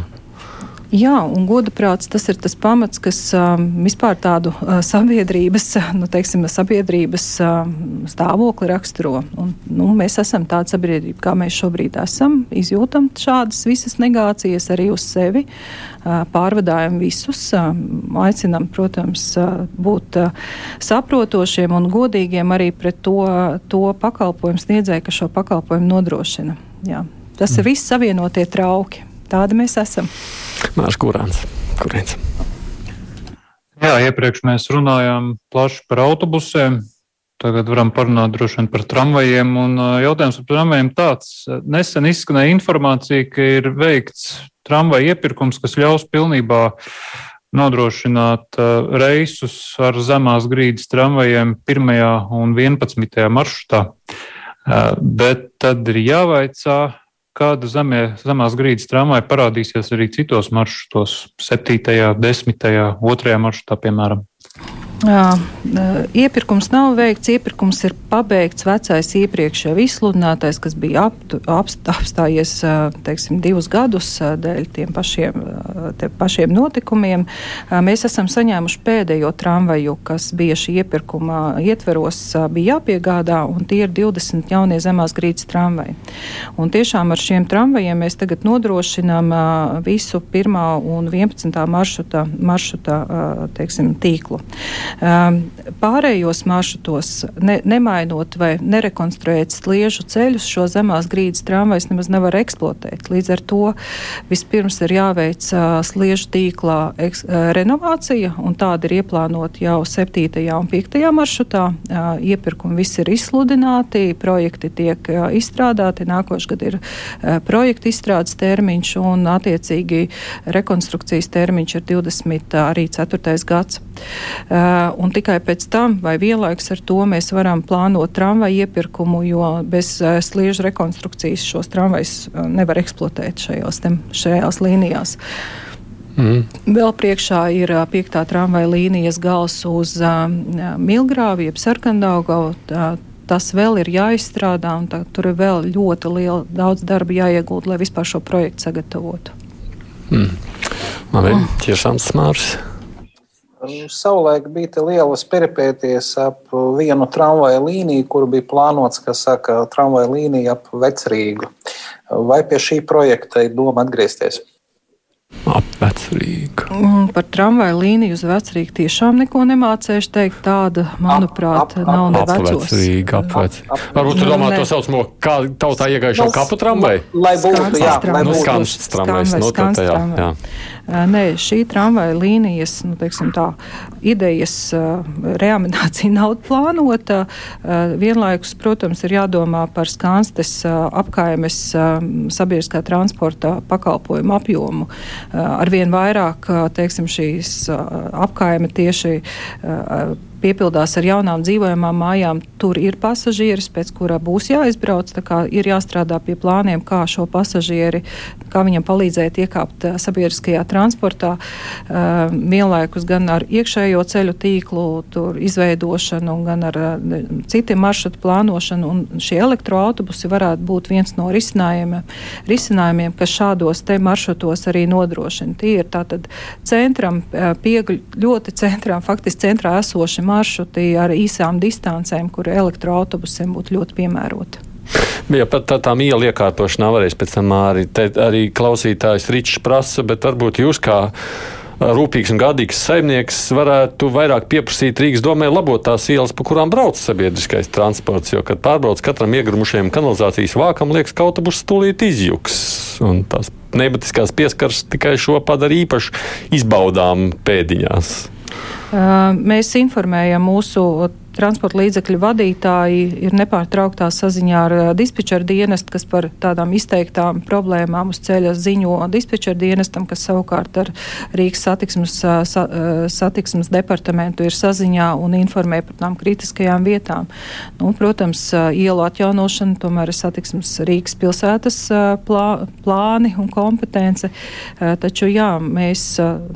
Jā, un godaprāts tas ir tas pamats, kas um, vispār tādu uh, sabiedrības, nu, teiksim, sabiedrības uh, stāvokli raksturo. Un, nu, mēs esam tāda sabiedrība, kā mēs šobrīd esam, izjūtam šādas visas negācijas arī uz sevi, uh, pārvadājam visus, uh, aicinam, protams, uh, būt saprotošiem un godīgiem arī pret to, to pakalpojumu sniedzēju, kas šo pakalpojumu nodrošina. Jā. Tas mm. ir viss savienotie trauki. Tādi mēs esam. Mārcis Kurāns. Kurēns. Jā, iepriekš mēs runājām plaši par autobusiem. Tagad varam parunāt droši vien par tramvajiem. Un jautājums par tramvajiem tāds. Nesen izskanēja informācija, ka ir veikts tramvaja iepirkums, kas ļaus pilnībā nodrošināt reisus ar zemās grīdas tramvajiem 1. un 11. maršrutā. Bet tad ir jāvaicā, kāda zemē, zemās grīdas tramvaja parādīsies arī citos maršrutos, 7., 10., 2. maršrutā, piemēram. Jā, iepirkums nav veikts. Iepirkums ir pabeigts vecais iepriekš jau izsludinātais, kas bija ap, ap, apstājies teiksim, divus gadus dēļ tiem pašiem, pašiem notikumiem. Mēs esam saņēmuši pēdējo tramvaju, kas bija šī iepirkuma ietveros, bija jāpiegādā, un tie ir 20 jaunie zemās grīdas tramvaji. Un tiešām ar šiem tramvajiem mēs tagad nodrošinām visu 1. un 11. maršruta, maršruta teiksim, tīklu. Pārējos maršrutos, ne, nemainot vai nerekonstruējot sliežu ceļus, šo zemās grīdas tramvajs nemaz nevar eksploatēt. Līdz ar to vispirms ir jāveic sliežu tīklā eks, renovācija, un tāda ir ieplānota jau 7. un 5. maršrutā. Iepirkumi visi ir izsludināti, projekti tiek izstrādāti, nākošais gads ir projekta izstrādes termiņš, un attiecīgi rekonstrukcijas termiņš ir 20. arī 4. gads. Uh, un tikai pēc tam vai vienlaiks ar to mēs varam plānot tramvaju iepirkumu, jo bez sliežu rekonstrukcijas šos tramvajus nevar eksploatēt šajos, tem, šajās līnijās. Mm. Vēl priekšā ir piektā tramvaja līnijas gals uz uh, Milgrāvu, jeb Sarkandaugavu. Tas vēl ir jāizstrādā, un tā, tur ir vēl ļoti liela, daudz darba jāiegūt, lai vispār šo projektu sagatavotu. Mm. Labi, oh. tiešām smārs. Savulaik bija lielas peripēties ap vienu tramvaja līniju, kur bija plānots, kā saka, tramvaja līnija ap Vecrīgu. Vai pie šī projekta ir doma atgriezties? Apvecrīga. Mm, par tramvaju līniju uz vecrīgu tiešām neko nemācējuši teikt. Tāda, manuprāt, ap, ap, nav ne vecos. Apvecrīga, apvecrīga. Varbūt tu domā to saucamo, kā tautā iegājušo kapu tramvaju? Lai būtu, jā, lai būtu. Skans tramvajs, nu, tā, jā, jā. Nē, šī tramvaja līnijas nu, teiksim, tā, idejas reanimācija nav plānota. Vienlaikus, protams, ir jādomā par skānstes apkaimes sabiedriskā transporta pakalpojumu apjomu. Arvien vairāk teiksim, šīs apkaime tieši piepildās ar jaunām dzīvojamām mājām. Tur ir pasažieris, pēc kura būs jāizbrauc. Ir jāstrādā pie plāniem, kā šo pasažieri, kā viņam palīdzēt iekāpt sabiedriskajā transportā. Vienlaikus gan ar iekšējo ceļu tīklu izveidošanu, gan ar citiem maršrutu plānošanu. Un šie elektroautobusi varētu būt viens no risinājumiem, risinājumiem kas šādos maršrutos arī nodrošina. Tie ir tātad centram, uh, piegļ, ļoti centrā, faktiski centrā esoši maršruti ar īsām distancēm, kur elektroautobusiem būtu ļoti piemēroti. Ja pat tā, tām ielu iekārtošanā varēs pēc tam arī, te, arī klausītājs Ričs prasa, bet varbūt jūs kā rūpīgs un gādīgs saimnieks varētu vairāk pieprasīt Rīgas domē labot tās ielas, pa kurām brauc sabiedriskais transports. Jo, kad pārbrauc katram iegrumušajam kanalizācijas vākam, liekas, ka autobus stulīt izjuks. Un tās nebatiskās pieskaras tikai šo padara īpaši izbaudām pēdiņās. Mēs informējam mūsu transporta līdzekļu vadītāji ir nepārtrauktā saziņā ar dispečera dienestu, kas par tādām izteiktām problēmām uz ceļa ziņo dispečera dienestam, kas savukārt ar Rīgas satiksmes, sa, satiksmes departamentu ir saziņā un informē par tām kritiskajām vietām. Nu, protams, ielu atjaunošana tomēr ir satiksmes Rīgas pilsētas plā, plāni un kompetence, taču jā, mēs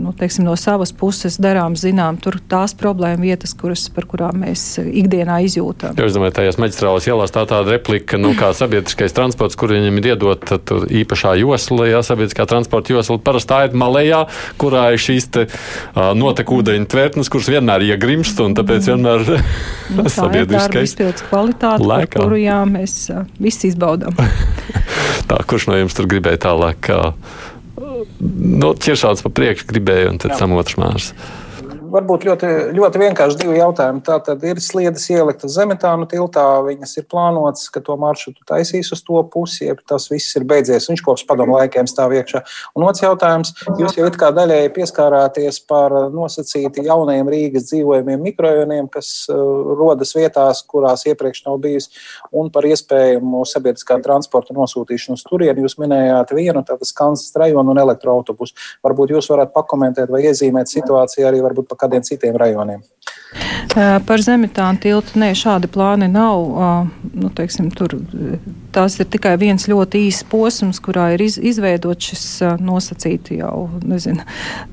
nu, teiksim, no savas puses darām zinām tur tās problēma vietas, kuras, par kurām mēs ikdienā izjūtam. Jo, es domāju, tajās maģistrālās ielās tā tāda replika, nu, kā sabiedriskais transports, kur viņam ir iedot īpašā josla, jā, sabiedriskā transporta josla parasti tā ir malējā, kurā ir šīs te, uh, notekūdeņu tvertnes, kuras vienmēr iegrimst, un tāpēc vienmēr nu, sabiedriskais. Tā ir izpildes kvalitāte, par kuru jā, mēs uh, visi izbaudām. tā, kurš no jums tur gribēja tālāk? Uh, nu, ķiršāts pa priekšu gribēja, un tad samotrs mārs varbūt ļoti, ļoti vienkārši divi jautājumi. Tā tad ir sliedas ieliktas zemetānu tiltā, viņas ir plānotas, ka to maršrutu taisīs uz to pusi, ja tas viss ir beidzies. Viņš kopš padomu laikiem stāv iekšā. Un otrs jautājums, jūs jau it kā daļēji pieskārāties par nosacīti jaunajiem Rīgas dzīvojumiem mikrojoniem, kas uh, rodas vietās, kurās iepriekš nav bijis, un par iespējamu sabiedriskā transporta nosūtīšanu uz turieni. Jūs minējāt vienu, tātad Kansas rajonu un elektroautobusu. Varbūt jūs varat pakomentēt vai iezīmēt situāciju arī varbūt pa kādiem citiem rajoniem. Par zemetānu tiltu nē, šādi plāni nav. Nu, teiksim, tur, tās ir tikai viens ļoti īss posms, kurā ir iz, izveidots šis nosacīti jau nezinu,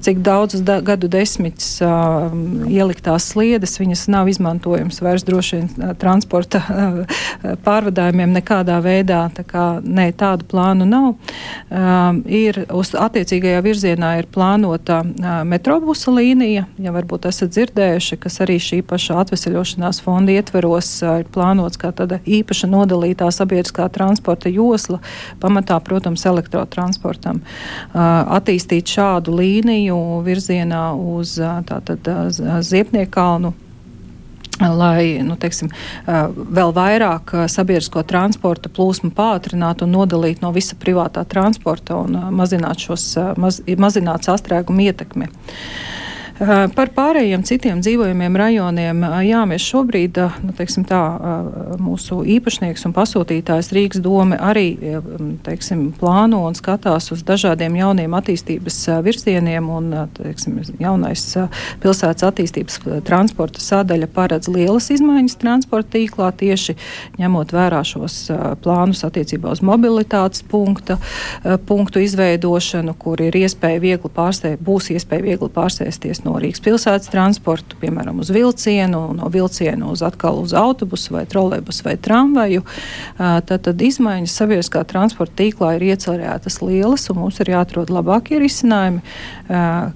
cik daudzus da, gadu desmitus uh, ieliktās sliedes. Viņas nav izmantojamas vairs droši vien transporta uh, pārvadājumiem nekādā veidā. Tā kā, nē, tādu plānu nav. Uh, ir uz attiecīgajā virzienā ir plānota metrobusa līnija, ja varbūt esat dzirdējuši, kas arī šī paša atvesaļošanās fonda ietveros ir plānots kā tāda īpaša nodalītā sabiedriskā transporta josla, pamatā, protams, elektrotransportam. Attīstīt šādu līniju virzienā uz tātad Ziepniekalnu lai nu, teiksim, vēl vairāk sabiedrisko transporta plūsmu pātrinātu un nodalītu no visa privātā transporta un mazināt, šos, maz, sastrēgumu ietekmi. Eh, par pārējiem citiem dzīvojumiem rajoniem, jā, mēs šobrīd, nu, teiksim tā, mūsu īpašnieks un pasūtītājs Rīgas dome arī, teiksim, plāno un skatās uz dažādiem jauniem attīstības virzieniem un, teiksim, jaunais pilsētas attīstības transporta sadaļa paredz lielas izmaiņas transporta tīklā tieši ņemot vērā šos plānus attiecībā uz mobilitātes punkta, punktu izveidošanu, kur ir iespēja viegli pārstē, būs iespēja viegli pārsēsties no Rīgas pilsētas transportu, piemēram, uz vilcienu, no vilcienu uz atkal uz autobusu vai trolēbusu vai tramvaju. Tad, tad izmaiņas sabiedriskā transporta tīklā ir iecerētas lielas, un mums ir jāatrod labākie risinājumi,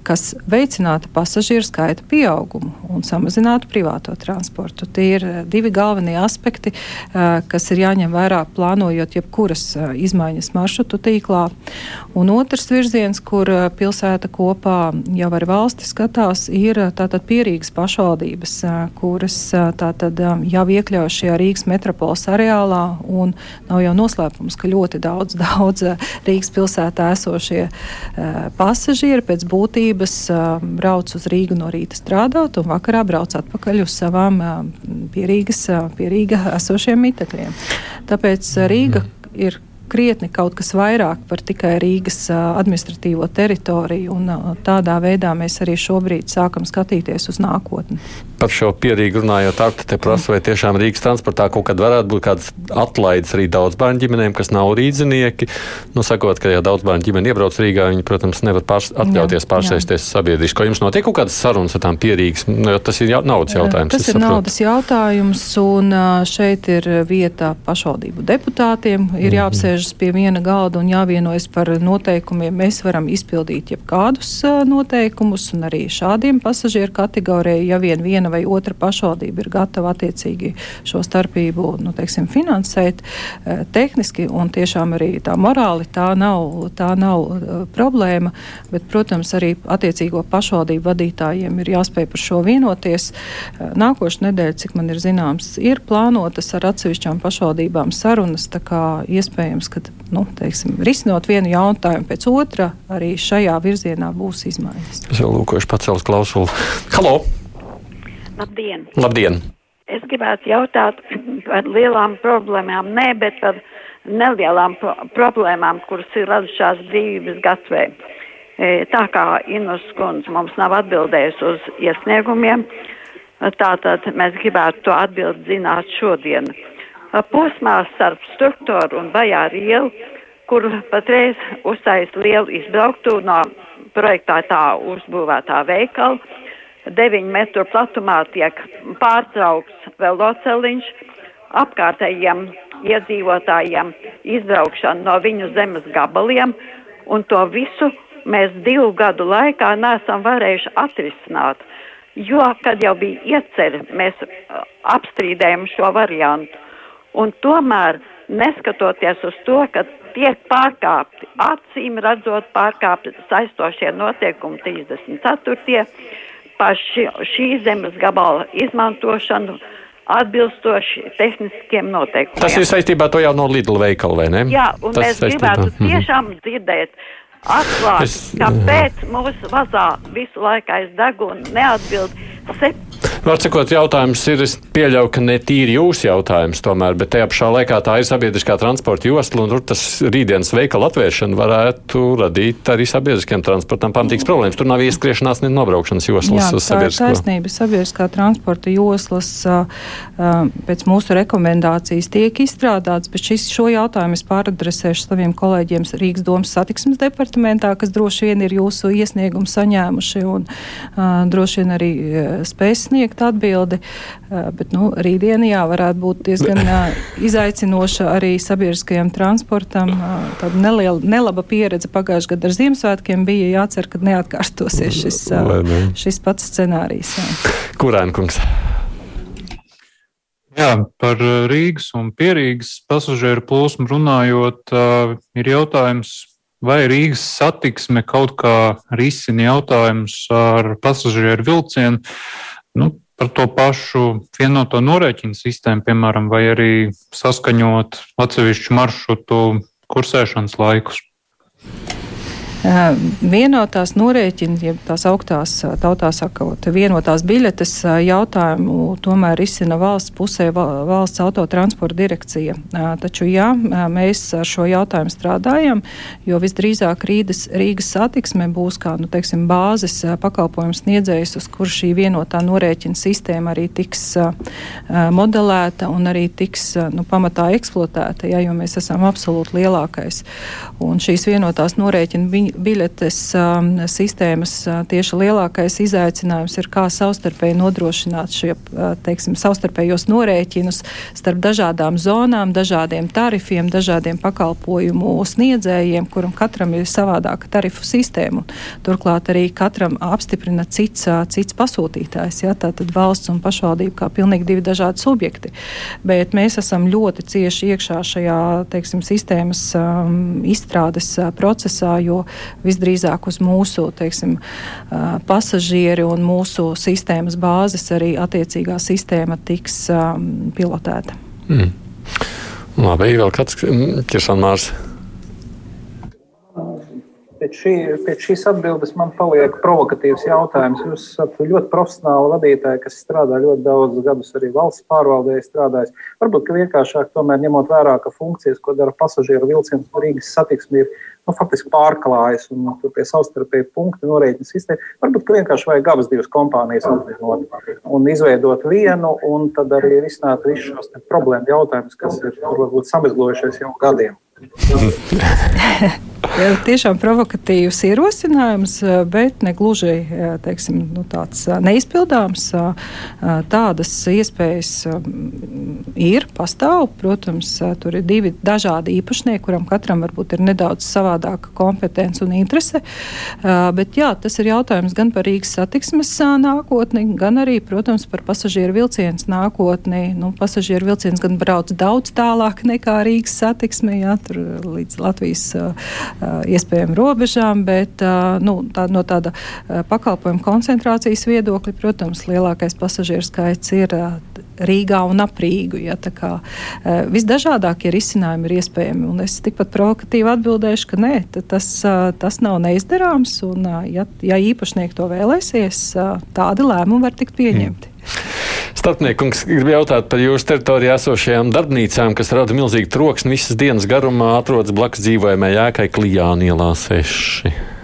kas veicinātu pasažieru skaita pieaugumu un samazinātu privāto transportu. Tie ir divi galvenie aspekti, kas ir jāņem vērā plānojot jebkuras izmaiņas maršrutu tīklā. Un otrs virziens, kur pilsēta kopā jau ar valsti skatās, augtās ir tātad pierīgas pašvaldības, kuras tātad jau iekļauj šajā Rīgas metropoles areālā, un nav jau noslēpums, ka ļoti daudz, daudz Rīgas pilsētā esošie pasažieri pēc būtības brauc uz Rīgu no rīta strādāt un vakarā brauc atpakaļ uz savām pierīgas, pierīga esošiem mitekļiem. Tāpēc Rīga ir krietni kaut kas vairāk par tikai Rīgas administratīvo teritoriju, un tādā veidā mēs arī šobrīd sākam skatīties uz nākotni. Par šo pierīgu runājot, Arta te prasa, vai tiešām Rīgas transportā kaut kad varētu būt kāds atlaides arī daudz bērnu ģimenēm, kas nav rīdzinieki. Nu, sakot, ka ja daudz bērnu ģimeni iebrauc Rīgā, viņi, protams, nevar pārs atļauties pārsēsties sabiedriski. Jums notiek kaut kādas sarunas ar tām pierīgas? Nu, tas ir naudas jautājums. Tas ir saprotu. naudas jautājums, un šeit ir vieta pašvaldību deputātiem. Ir mhm. jāapsēž jāsēžas pie viena galda un jāvienojas par noteikumiem. Mēs varam izpildīt jebkādus noteikumus, un arī šādiem pasažieru kategorijai, ja vien viena vai otra pašvaldība ir gatava attiecīgi šo starpību nu, teiksim, finansēt tehniski, un tiešām arī tā morāli tā nav, tā nav problēma, bet, protams, arī attiecīgo pašvaldību vadītājiem ir jāspēj par šo vienoties. Nākošais nedēļa, cik man ir zināms, ir plānotas ar atsevišķām pašvaldībām sarunas, iespējams ka nu, teiksim, risinot vienu jautājumu pēc otra, arī šajā virzienā būs izmaiņas. Es jau lūkošu pacelt klausulu. Halo! Labdien! Labdien! Es gribētu jautāt par lielām problēmām, ne, bet par nelielām pro problēmām, kuras ir radušās brīvības gatvē. E, tā kā Inus kundze mums nav atbildējusi uz iesniegumiem, tātad mēs gribētu to atbildi zināt šodien posmā starp struktūru un bajāru ielu, kur patreiz uztais lielu izbrauktu no projektētā uzbūvētā veikala. 9 metru platumā tiek pārtraukts veloceliņš, apkārtējiem iedzīvotājiem izbraukšana no viņu zemes gabaliem, un to visu mēs divu gadu laikā nesam varējuši atrisināt. Jo, kad jau bija ieceri, mēs apstrīdējam šo variantu. Un tomēr, neskatoties uz to, ka tiek pārkāpti, acīm redzot, pārkāpti saistošie noteikumi 34. Par ši, šī zemes gabala izmantošanu atbilstoši tehniskiem noteikumiem. Tas ir saistībā to jau no Lidl veikala, vai ne? Jā, un Tas mēs saistībā. gribētu mhm. tiešām dzirdēt atklāt, es... kāpēc mūsu vazā visu laiku aiz deguna neatbild septiņi Vārdsakot, jautājums ir, es pieļauju, ka ne tīri jūsu jautājums tomēr, bet tajā pašā laikā tā ir sabiedriskā transporta josla, un tur tas rītdienas veikala atvēršana varētu radīt arī sabiedriskiem transportam pamatīgas problēmas. Tur nav ieskriešanās, ne nobraukšanas joslas uz ir taisnība. Sabiedriskā transporta joslas pēc mūsu rekomendācijas tiek izstrādāts, bet šis, šo jautājumu es pāradresēšu saviem kolēģiem Rīgas domas satiksmes departamentā, kas droši vien ir jūsu iesniegumu saņēmuši un droši vien arī spēs sniegt sniegt atbildi. Bet nu, rītdiena jā, varētu būt diezgan izaicinoša arī sabiedriskajam transportam. Tāda neliela, nelaba pieredze pagājušajā gadā ar Ziemassvētkiem bija jācer, ka neatkārtosies šis, šis pats scenārijs. Kurēnkungs? Jā, par Rīgas un pierīgas pasažieru plūsmu runājot, ir jautājums, vai Rīgas satiksme kaut kā risina jautājumus ar pasažieru vilcienu nu, par to pašu vienoto norēķinu sistēmu, piemēram, vai arī saskaņot atsevišķu maršrutu kursēšanas laikus. Vienotās norēķina, ja tās augtās tautā sakot, vienotās biļetes jautājumu tomēr risina valsts pusē valsts autotransporta direkcija. Taču, jā, mēs ar šo jautājumu strādājam, jo visdrīzāk Rīgas, Rīgas satiksme būs kā, nu, teiksim, bāzes pakalpojums sniedzējs, uz kur šī vienotā norēķina sistēma arī tiks modelēta un arī tiks, nu, pamatā eksploatēta, ja, jo mēs esam absolūti lielākais. Un šīs vienotās norēķina biļetes um, sistēmas uh, tieši lielākais izaicinājums ir, kā savstarpēji nodrošināt šie, uh, teiksim, savstarpējos norēķinus starp dažādām zonām, dažādiem tarifiem, dažādiem pakalpojumu sniedzējiem, kuram katram ir savādāka tarifu sistēma. Turklāt arī katram apstiprina cits, uh, cits pasūtītājs, ja, tātad valsts un pašvaldība kā pilnīgi divi dažādi subjekti. Bet mēs esam ļoti cieši iekšā šajā, teiksim, sistēmas um, izstrādes procesā, jo visdrīzāk uz mūsu teiksim, pasažieri un mūsu sistēmas bāzes arī attiecīgā sistēma tiks pilotēta. Mm. Labi, vēl kāds ķeršanmārs. Pēc, šī, pēc šīs atbildes man paliek provokatīvs jautājums. Jūs esat ļoti profesionāli vadītāji, kas strādā ļoti daudzus gadus arī valsts pārvaldē, strādājis. Varbūt vienkāršāk, tomēr ņemot vērā, ka funkcijas, ko dara pasažieru vilciens Rīgas satiksme, ir nu, faktiski pārklājas un tur pie savstarpēji punkti norēķina sistēma. Varbūt vienkārši vajag abas divas kompānijas apvienot un izveidot vienu, un tad arī risināt visus šos problēmu jautājumus, kas ir varbūt samizglojušies jau gadiem. Tiešām provokatīvs ierosinājums, bet ne gluži teiksim, nu, tāds neizpildāms. Tādas iespējas ir, pastāv. Protams, tur ir divi dažādi īpašnieki, kuram katram varbūt ir nedaudz savādāka kompetence un interese. Bet jā, tas ir jautājums gan par Rīgas satiksmes nākotni, gan arī, protams, par pasažieru vilcienu nākotni. Nu, pasažieru vilciens gan brauc daudz tālāk nekā Rīgas satiksme. Jā, tur līdz Latvijas uh, iespējām robežām, bet uh, nu, tā, no tāda pakalpojumu koncentrācijas viedokļa, protams, lielākais pasažieru skaits ir Rīgā un ap Rīgu. Ja, kā, visdažādākie risinājumi ir iespējami. Un es tikpat provokatīvi atbildēšu, ka nē, tas, tas nav neizdarāms. Un, ja, ja īpašnieki to vēlēsies, tādi lēmumi var tikt pieņemti. Mm. Starpnieks grib jautāt par jūsu teritorijā esošajām darbnīcām, kas rada milzīgu troksni visas dienas garumā, atrodas blakus dzīvojamajai ēkai Klijāna ielā 6.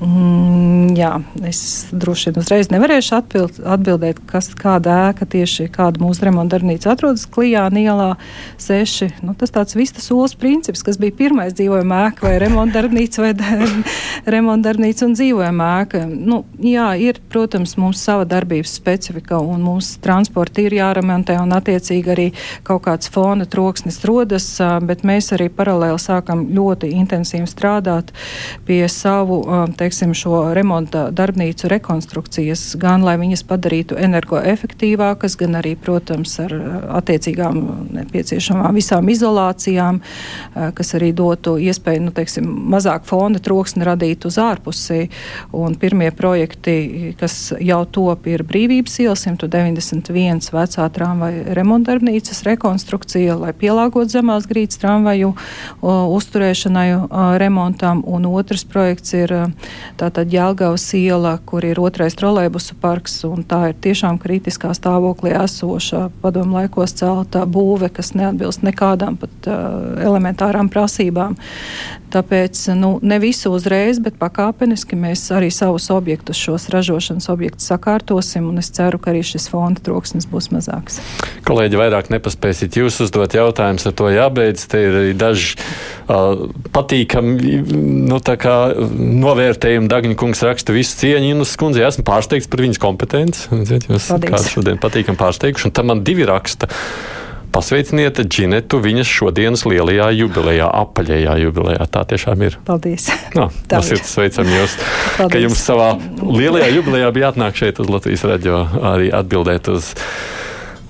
Mm, jā, es droši vien uzreiz nevarēšu atbild, atbildēt, kas, kāda ēka tieši kāda mūsu remonta darbnīca atrodas Klijāna ielā 6. Nu, tas tāds vistas olas princips, kas bija pirmais dzīvojama ēka vai remonta darbnīca vai remonta darbnīca un dzīvojama ēka. Nu, jā, ir, protams, mums sava darbības specifika un mums transporti ir jāremontē un attiecīgi arī kaut kāds fona troksnis rodas, bet mēs arī paralēli sākam ļoti intensīvi strādāt pie savu, te, teiksim, šo remonta darbnīcu rekonstrukcijas, gan lai viņas padarītu energoefektīvākas, gan arī, protams, ar attiecīgām nepieciešamām visām izolācijām, kas arī dotu iespēju, nu, teiksim, mazāk fonda troksni radīt uz ārpusi. Un pirmie projekti, kas jau top, ir Brīvības iela 191 vecā tramvaja remontdarbnīcas rekonstrukcija, lai pielāgotu zemās grīdas tramvaju uzturēšanai, remontam, un otrs projekts ir Tātad Jālgavas iela, kur ir otrais trolēbusu parks, un tā ir tiešām kritiskā stāvoklī esoša padomu laikos celta būve, kas neatbilst nekādām pat uh, elementārām prasībām. Tāpēc nu, ne visu uzreiz, bet pakāpeniski mēs arī savus objektus, šos ražošanas objektus sakārtosim, un es ceru, ka arī šis fonda troksnis būs mazāks. Kolēģi, vairāk nepaspēsiet jūs uzdot jautājumus, ar to jābeidz. Te ir daži uh, patīkami nu, novērtējumi vērtējumu Dagņa kungs raksta visu cieņu Inus kundzei. Esmu pārsteigts par viņas kompetenci. Jūs kādu šodien patīkam pārsteiguši, un tam man divi raksta. Pasveiciniet Džinetu viņas šodienas lielajā jubilejā, apaļajā jubilejā. Tā tiešām ir. Paldies. No, tas ir sveicam jūs, Paldies. ka jums savā lielajā jubilejā bija jāatnāk šeit uz Latvijas radio arī atbildēt uz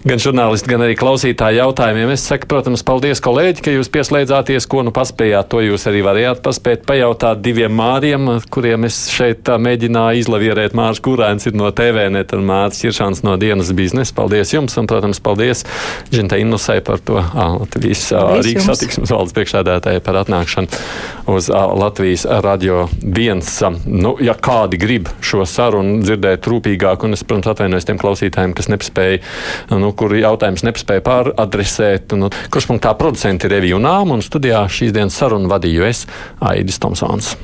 Gan žurnālisti, gan arī klausītāji jautājumiem. Es saku, protams, paldies, kolēģi, ka jūs pieslēdzāties, ko nu paspējāt. To jūs arī varējāt paspēt pajautāt diviem māriem, kuriem es šeit mēģināju izlavierēt. Mārs Kurēns ir no TVNet un Mārs Čiršāns no dienas biznesa. Paldies jums un, protams, paldies Žinta Innusai par to Latvijas Rīgas satiksmes valdes priekšsēdētāji par atnākšanu uz Latvijas radio viens. Nu, ja kādi grib šo sarunu dzirdēt rūpīgāk, un es, protams, atvainojos tiem klausītājiem, kas nespēja. Nu, nu, kur jautājums nespēja pāradresēt. Nu, kurš punktā producenti un Nāma, un studijā šīs dienas sarunu vadīju es, Aidis Tomsons.